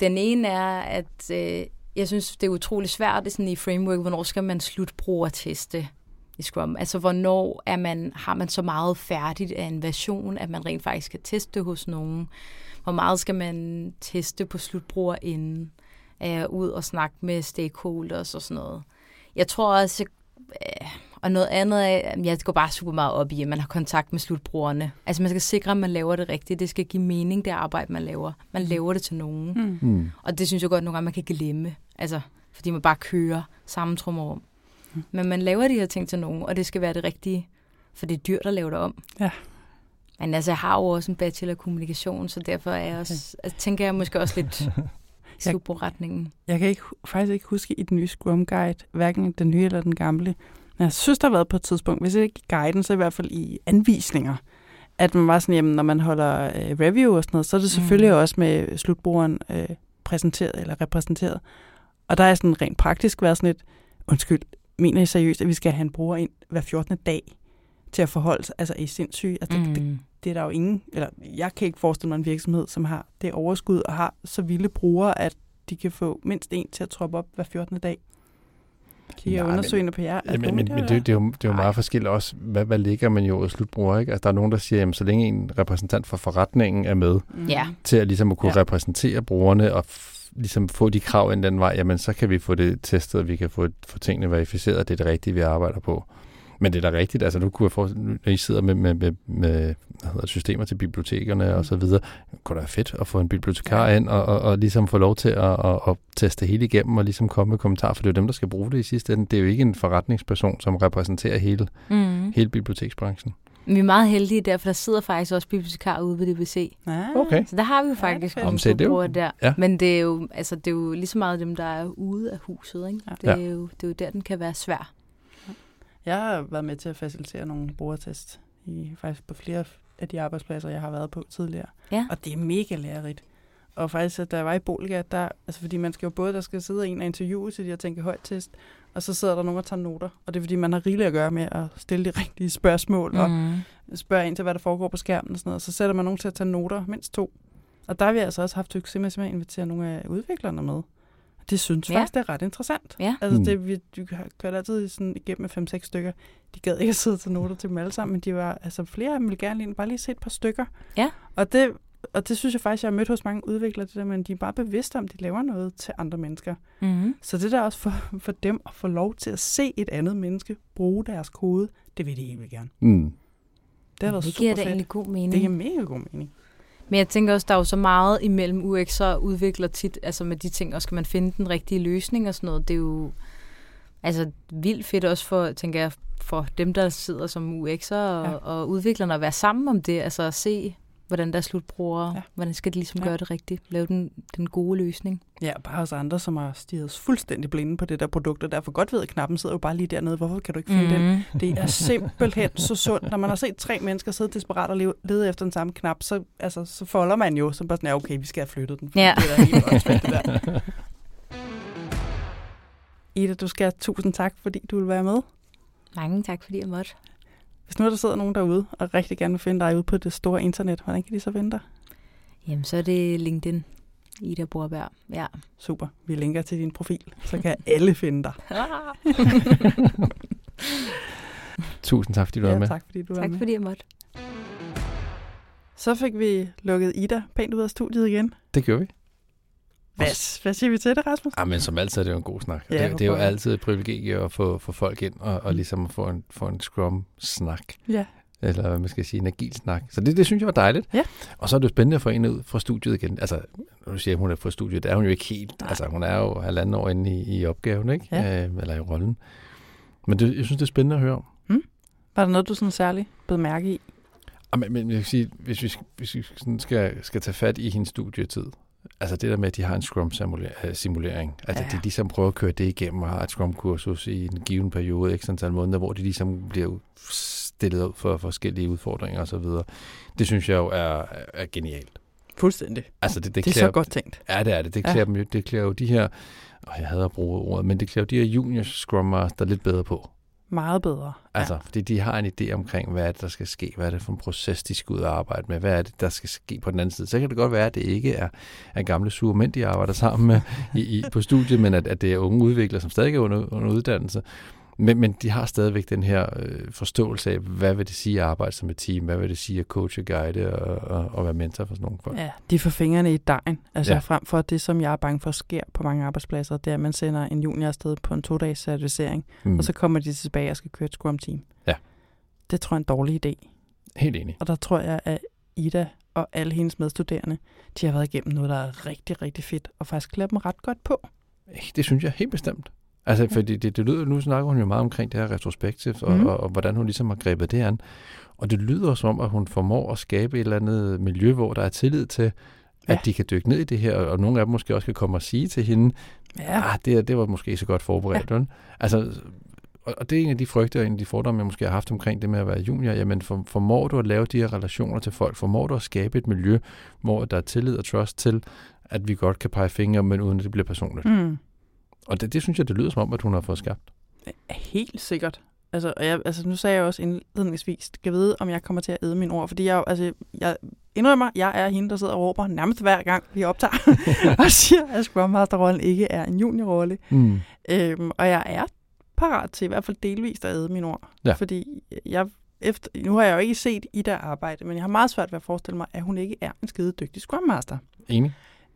Den ene er, at øh, jeg synes, det er utrolig svært det sådan i framework, hvornår skal man slutbrugerteste i Scrum? Altså, hvornår er man, har man så meget færdigt af en version, at man rent faktisk kan teste hos nogen? Hvor meget skal man teste på slutbruger inden? Er ud og snakke med stakeholders og sådan noget? Jeg tror også, øh, og noget andet er, jeg går bare super meget op i, at man har kontakt med slutbrugerne. Altså man skal sikre, at man laver det rigtigt. Det skal give mening, det arbejde, man laver. Man laver det til nogen. Mm. Mm. Og det synes jeg godt, nogle gange man kan glemme. Altså, fordi man bare kører samme trummerum. Mm. Men man laver de her ting til nogen, og det skal være det rigtige. For det er dyrt at lave det om. Ja. Men altså, jeg har jo også en bachelor i kommunikation, så derfor er jeg også, altså, tænker jeg måske også lidt i Jeg- slutbrugretningen. Jeg kan ikke, faktisk ikke huske i den nye Scrum Guide, hverken den nye eller den gamle. Men jeg synes, der har været på et tidspunkt, hvis ikke i guiden, så i hvert fald i anvisninger, at man var sådan, jamen, når man holder øh, review og sådan noget, så er det selvfølgelig Mm. også med slutbrugeren øh, præsenteret eller repræsenteret. Og der er sådan rent praktisk været sådan et, undskyld, mener I seriøst, at vi skal have en bruger ind hver 14. dag til at forholde sig, altså i sindssyge? Altså, det, det, Mm. det er der jo ingen, eller jeg kan ikke forestille mig en virksomhed, som har det overskud og har så vilde brugere, at de kan få mindst en til at troppe op hver 14. dag. Kigger Nej, undersøgende på jer? Er men, men, men det, det, er jo, det er jo meget forskelligt også, hvad, hvad ligger man jo i slutbruger, ikke? Altså, der er nogen, der siger, at så længe en repræsentant for forretningen er med, Mm. Ja. til at, ligesom at kunne Ja. repræsentere brugerne og f- ligesom få de krav ind den vej, jamen så kan vi få det testet, og vi kan få, få tingene verificeret, og det er det rigtige, vi arbejder på. Men det er da rigtigt, altså nu kunne jeg forestille, når I sidder med, med, med, med hvad hedder systemer til bibliotekerne Mm. og så videre, kunne det være fedt at få en bibliotekar Ja. ja. ind og, og, og ligesom få lov til at, at, at teste hele igennem og ligesom komme med kommentarer, for det er jo dem, der skal bruge det i sidste ende. Det er jo ikke en forretningsperson, som repræsenterer hele, Mm. hele biblioteksbranchen. Vi er meget heldige der, for der sidder faktisk også bibliotekarer ude ved DBC. Ah, Okay. Så der har vi jo faktisk fedt. nogle er slutbrugere der. ja. Men det er, jo, altså, det er jo lige så meget dem, der er ude af huset. Ikke? Ja. Det, er jo, det er jo der, den kan være svær. Jeg har været med til at facilitere nogle brugertest i faktisk på flere af de arbejdspladser, jeg har været på tidligere. Ja. Og det er mega lærerigt. Og faktisk, at jeg var i Bolga, der, altså fordi man skal jo både, der skal sidde en og interviewe til de her tænke højt test, og så sidder der nogen og tager noter. Og det er fordi, man har rigeligt at gøre med at stille de rigtige spørgsmål, mm. og spørge ind til, hvad der foregår på skærmen og sådan noget. Og så sætter man nogen til at tage noter, mindst to. Og der har vi altså også haft succes med at invitere nogle af udviklerne med. Det synes Ja. faktisk, det er ret interessant. Ja. Altså, Mm. det, vi du har kørt altid sådan igennem med fem-seks stykker. De gad ikke at sidde til noter til dem alle sammen, men de var, altså flere af dem ville gerne lige, bare lige se et par stykker. Ja. Og det, og det synes jeg faktisk, jeg har mødt hos mange udviklere, det der, men de er bare bevidste om, at de laver noget til andre mennesker. Mm. Så det der også for, for dem at få lov til at se et andet menneske bruge deres kode, det vil de helt vildt gerne. Mm. Det har været det super giver da fedt. egentlig god mening. Det giver mega god mening. Men jeg tænker også, der er jo så meget imellem UX og udvikler tit, altså med de ting, og skal man finde den rigtige løsning og sådan noget, det er jo altså vildt fedt også for, tænker jeg, for dem, der sidder som UX'er og, Ja. ja. og udviklerne at være sammen om det, altså at se, hvordan der er slutbrugere, Ja. hvordan skal de ligesom Ja. gøre det rigtigt, lave den, den gode løsning. Ja, bare os andre, som har stirret fuldstændig blinde på det der produkt, og derfor godt ved, at knappen sidder jo bare lige dernede. Hvorfor kan du ikke finde mm. den? Mhm. Det er simpelthen så sundt. Når man har set tre mennesker sidde desperat og lede efter den samme knap, så, altså, så folder man jo som bare sådan, ja, okay, vi skal have flyttet den. Ja. Det er helt åndssvagt, det der. Ida, du skal have tusind tak, fordi du vil være med. Mange tak, fordi jeg måtte. Hvis nu der sidder nogen derude og rigtig gerne vil finde dig ude på det store internet, hvordan kan de så finde dig? Jamen, så er det LinkedIn. Ida Borberg. Ja. Super, vi linker til din profil, så kan alle finde dig. Tusind tak, fordi du var ja, med. tak fordi du var tak med. fordi jeg måtte. Så fik vi lukket Ida pænt ud af studiet igen. Det gjorde vi. Hvad, hvad siger vi til det, Rasmus? Ja, men som altid er det jo en god snak. Ja, det, det er jo altid et privilegie at få, få folk ind og, og ligesom få en, få en Scrum-snak. Ja. Eller hvad man skal sige, en agil snak. Så det, det synes jeg var dejligt. Ja. Og så er det jo spændende at få en ud fra studiet igen. Altså, når du siger, at hun er fra studiet, det er hun jo ikke helt. Nej. Altså, hun er jo halvanden år inde i, i opgaven, ikke? Ja. Øh, eller i rollen. Men det, jeg synes, det er spændende at høre om. Var der noget, du sådan særligt blev mærke i? Ja, Men, men jeg kan sige, hvis vi, hvis vi sådan skal, skal tage fat i hendes studietid, altså det der med, at de har en Scrum-simulering, altså Ja. ja. de ligesom prøver at køre det igennem og har et Scrum-kursus i en given periode, ikke sådan måneder, hvor de ligesom bliver stillet ud for forskellige udfordringer osv. Det synes jeg jo er, er genialt. Fuldstændig. Altså det, det, Det er klæder, så godt tænkt. Ja, det er det. Det Ja. klæder, dem jo, det klæder jo de her, og jeg hader at bruge ordet, men det klæder jo de her junior Scrum Master lidt bedre på. Meget bedre. Altså, fordi de har en idé omkring, hvad er det, der skal ske, hvad er det for en proces, de skal ud og arbejde med, hvad er det, der skal ske på den anden side. Så kan det godt være, at det ikke er, er gamle sure mænd, de arbejder sammen med i, i, på studiet, men at, at det er unge udviklere, som stadig er under, under uddannelse. Men, men de har stadigvæk den her øh, forståelse af, hvad vil det sige at arbejde som et team, hvad vil det sige at coache, guide og, og, og være mentor for sådan nogle folk. Ja, de får fingrene i dejen. Altså Ja. frem for det, som jeg er bange for sker på mange arbejdspladser, det er, at man sender en junior afsted på en to-dages certificering, mm. og så kommer de tilbage og skal køre et Scrum-team. Ja. Det tror jeg er en dårlig idé. Helt enig. Og der tror jeg, at Ida og alle hendes medstuderende, de har været igennem noget, der er rigtig, rigtig fedt, og faktisk klæder dem ret godt på. Det synes jeg helt bestemt. Altså, fordi det, det lyder, nu snakker hun jo meget omkring det her retrospektivt, og, Mhm. og, og hvordan hun ligesom har grebet det an. Og det lyder som om, at hun formår at skabe et eller andet miljø, hvor der er tillid til, at Ja. de kan dykke ned i det her, og nogle af dem måske også kan komme og sige til hende, Ja, ah, det, det var måske så godt forberedt. Ja. Altså, og og det er en af de frygter, og en af de fordomme, jeg måske har haft omkring det med at være junior. Jamen, for, formår du at lave de her relationer til folk? Formår du at skabe et miljø, hvor der er tillid og trust til, at vi godt kan pege fingre, men uden at det bliver personligt? mm. Og det, det synes jeg, det lyder som om, at hun har fået skabt. helt sikkert. Altså, og jeg, altså, nu sagde jeg også indledningsvis, skal vide, om jeg kommer til at æde mine ord, fordi jeg, altså, jeg indrømmer, jeg er hende, der sidder og råber nærmest hver gang, vi optager, og siger, at Scrum Master-rollen ikke er en juniorrolle. Mm. Øhm, og jeg er parat til i hvert fald delvist at æde mine ord. Ja. Fordi jeg, efter, nu har jeg jo ikke set Ida arbejde, men jeg har meget svært ved at forestille mig, at hun ikke er en skide dygtig Scrum Master. Enig.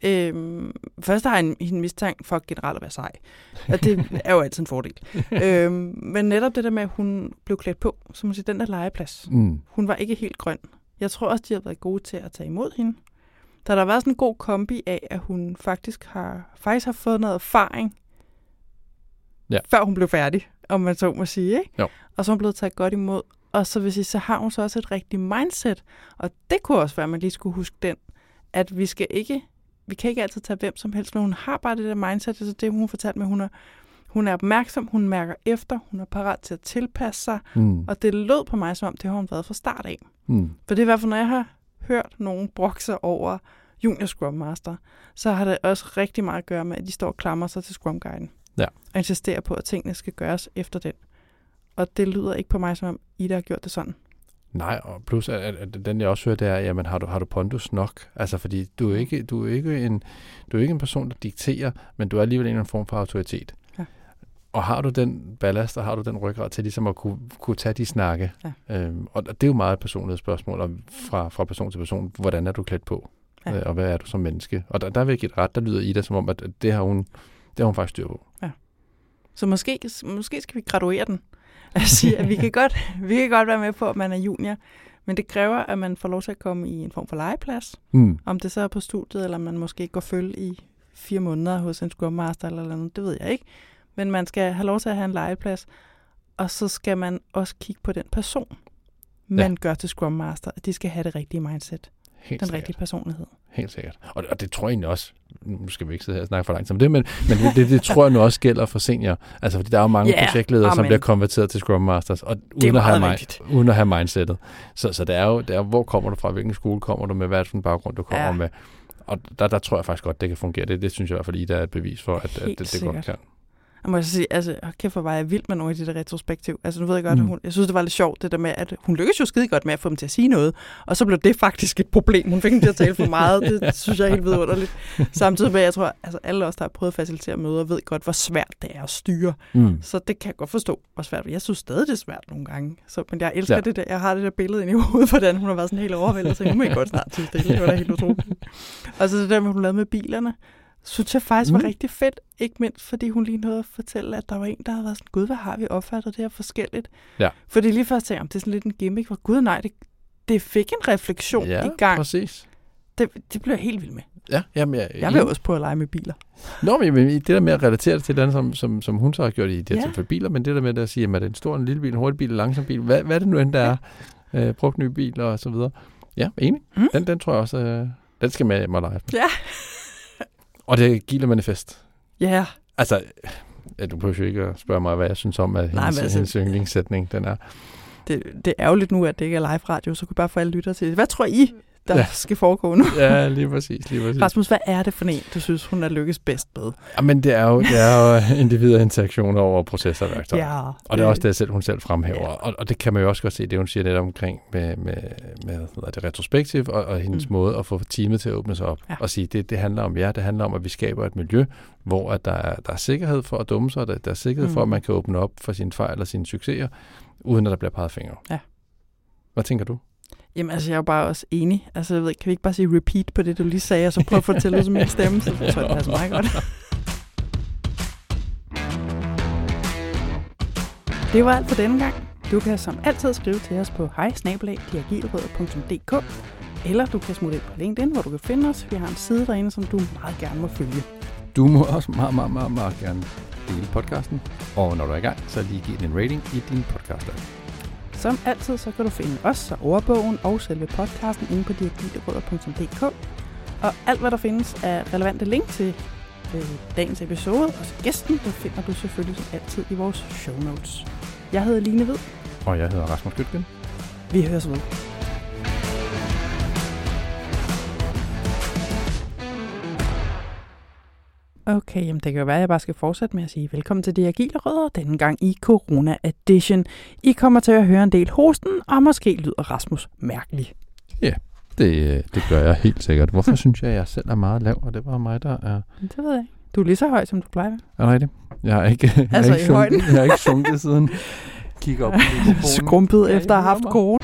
Øhm, først har jeg en, mistanke for generelt at være sej. Og det er jo altid en fordel. øhm, men netop det der med, at hun blev klædt på, som man siger, den der legeplads. Mm. Hun var ikke helt grøn. Jeg tror også, de har været gode til at tage imod hende. Der har været sådan en god kombi af, at hun faktisk har, faktisk har fået noget erfaring, Ja. før hun blev færdig, om man så må sige. Ikke? Jo. Og så er hun blevet taget godt imod. Og så vil sige, så har hun så også et rigtigt mindset. Og det kunne også være, at man lige skulle huske den, at vi skal ikke, vi kan ikke altid tage hvem som helst, men hun har bare det der mindset, altså det hun fortalte med, hun er, hun er opmærksom, hun mærker efter, hun er parat til at tilpasse sig, Mm. og det lød på mig som om, det har hun været fra start af. Mm. For det er i hvert fald, når jeg har hørt nogen brokse over Junior Scrum Master, så har det også rigtig meget at gøre med, at de står og klamrer sig til Scrum Guiden. Ja. Og insisterer på, at tingene skal gøres efter den. Og det lyder ikke på mig, som om Ida har gjort det sådan. Nej, og plus at, at, at den jeg også hører, det er, jamen har du, har du pondus nok? Altså fordi du er ikke, du er ikke, en, du er ikke en person, der dikterer, men du er alligevel en eller anden form for autoritet. Ja. Og har du den ballast, og har du den ryggrad til ligesom at kunne, kunne tage de snakke? Ja. Øhm, og det er jo meget et personligt spørgsmål, og fra, fra person til person, hvordan er du klædt på? Ja. Øh, og hvad er du som menneske? Og der, der vil jeg give et ret, der lyder Ida som om, at det har hun, det har hun faktisk styr på. Så måske, måske skal vi graduere den. At sige, at vi kan, godt, vi kan godt være med på, at man er junior, men det kræver, at man får lov til at komme i en form for legeplads. Mm. Om det så er på studiet, eller man måske går følge i fire måneder hos en Scrum Master eller noget, det ved jeg ikke. Men man skal have lov til at have en legeplads, og så skal man også kigge på den person, man ja. gør til Scrum Master, at de skal have det rigtige mindset, Helt den sikkert. rigtige personlighed. Helt sikkert. Og, og det tror jeg egentlig også, nu skal vi ikke sidde her og snakke for langt om det, men, men det, det, det tror jeg nu også gælder for senior. Altså fordi der er jo mange yeah, projektledere, som amen. bliver konverteret til Scrum Masters, og uden, at have, vigtigt. uden at have mindsetet. Så, så det er jo, det er, hvor kommer du fra, hvilken skole kommer du med, hvad er det for en baggrund, du kommer Ja. med. Og der, der tror jeg faktisk godt, det kan fungere. Det, det synes jeg i hvert fald, Ida er et bevis for, at, at det, det godt sikkert. kan. Jeg må sige, altså, kæft, hvor var jeg vild med nogle af de der retrospektiv. Altså, nu ved jeg godt, Mm. at hun, jeg synes, det var lidt sjovt, det der med, at hun lykkedes jo skide godt med at få dem til at sige noget, og så blev det faktisk et problem. Hun fik dem til at tale for meget. Det synes jeg er helt vidunderligt. Samtidig med, at jeg tror, altså alle os, der har prøvet at facilitere møder, ved godt, hvor svært det er at styre. Mm. Så det kan jeg godt forstå, hvor svært Jeg synes stadig, det er svært nogle gange. Så, men jeg elsker Ja. det der. Jeg har det der billede inde i hovedet, hvordan hun har været sådan helt overvældet. Så nu må jeg godt snart til stille. Det var da helt utroligt. Og så det der med, hun lavede med bilerne synes jeg faktisk var Mm. rigtig fedt. Ikke mindst, fordi hun lige nåede at fortælle, at der var en, der havde været sådan, gud, hvad har vi opfattet det her forskelligt? Ja. Fordi lige først tænkte jeg, om det er sådan lidt en gimmick, hvor gud nej, det, det fik en refleksion Ja, i gang. præcis. Det, det blev jeg helt vild med. Ja, jamen, jeg, Jeg vil også prøve at lege med biler. Nå, men det der med at relatere det til det, som, som, som hun så har gjort i det her Ja. tilfælde biler, men det der med at sige, at det er en stor, en lille bil, en hurtig bil, en langsom bil, hvad, hvad er det nu end, der er? Øh, brugt nye biler og så videre. Ja, enig. Mm. Den, den tror jeg også, øh, den skal med hjem og lege. Ja. Og det er Gila Manifest. Ja, yeah. Altså, ja, du behøver jo ikke at spørge mig, hvad jeg synes om, at hendes, Nej, men altså- hendes yndlingssætning, den er. det, det er ærgerligt nu, at det ikke er live radio, så kunne bare få alle lytter til. Hvad tror I, der ja. skal foregå nu. ja, lige præcis, lige præcis. Rasmus, hvad er det for en, du synes, hun er lykkes bedst med? Jamen, det er jo, det er jo individer interaktioner over processorværktøjer. Ja, og det er også det, selv, hun selv fremhæver. Ja. Og, og det kan man jo også godt se, det hun siger lidt omkring med, med, med hvad det retrospektiv og, og hendes mm. måde at få teamet til at åbne sig op. Ja. Og sige, det, det handler om jer, det handler om, at vi skaber et miljø, hvor at der, er, der er sikkerhed for at dumme sig, der, der er sikkerhed mm. for, at man kan åbne op for sine fejl og sine succeser, uden at der bliver peget fingre. Ja. Hvad tænker du? Jamen, altså, jeg er jo bare også enig. Altså, jeg ved, kan vi ikke bare sige repeat på det, du lige sagde, og så prøve at fortælle det som min stemme, så tror jeg, det passer meget godt. Det var alt for denne gang. Du kan som altid skrive til os på hej eller du kan smutte ind på LinkedIn, hvor du kan finde os. Vi har en side derinde, som du meget gerne må følge. Du må også meget, meget, meget, meget gerne dele podcasten. Og når du er i gang, så lige giv den en rating i din podcast -app. Som altid, så kan du finde os og ordbogen og selve podcasten inde på diagilerødder.dk. Og alt, hvad der findes af relevante link til øh, dagens episode og til gæsten, det finder du selvfølgelig som altid i vores show notes. Jeg hedder Line Hvid. Og jeg hedder Rasmus Gytgen. Vi høres ved. Okay, jamen det kan jo være, at jeg bare skal fortsætte med at sige velkommen til De Agile Rødder, denne gang i Corona Edition. I kommer til at høre en del hosten, og måske lyder Rasmus mærkelig. Ja, det, det gør jeg helt sikkert. Hvorfor synes jeg, at jeg selv er meget lav, og det var mig, der er... Det ved jeg ikke. Du er lige så høj, som du plejer. Er det rigtigt? Jeg har ikke, jeg altså har ikke, sunket, jeg har ikke sunket siden. Kig op på Skrumpet efter at have haft corona.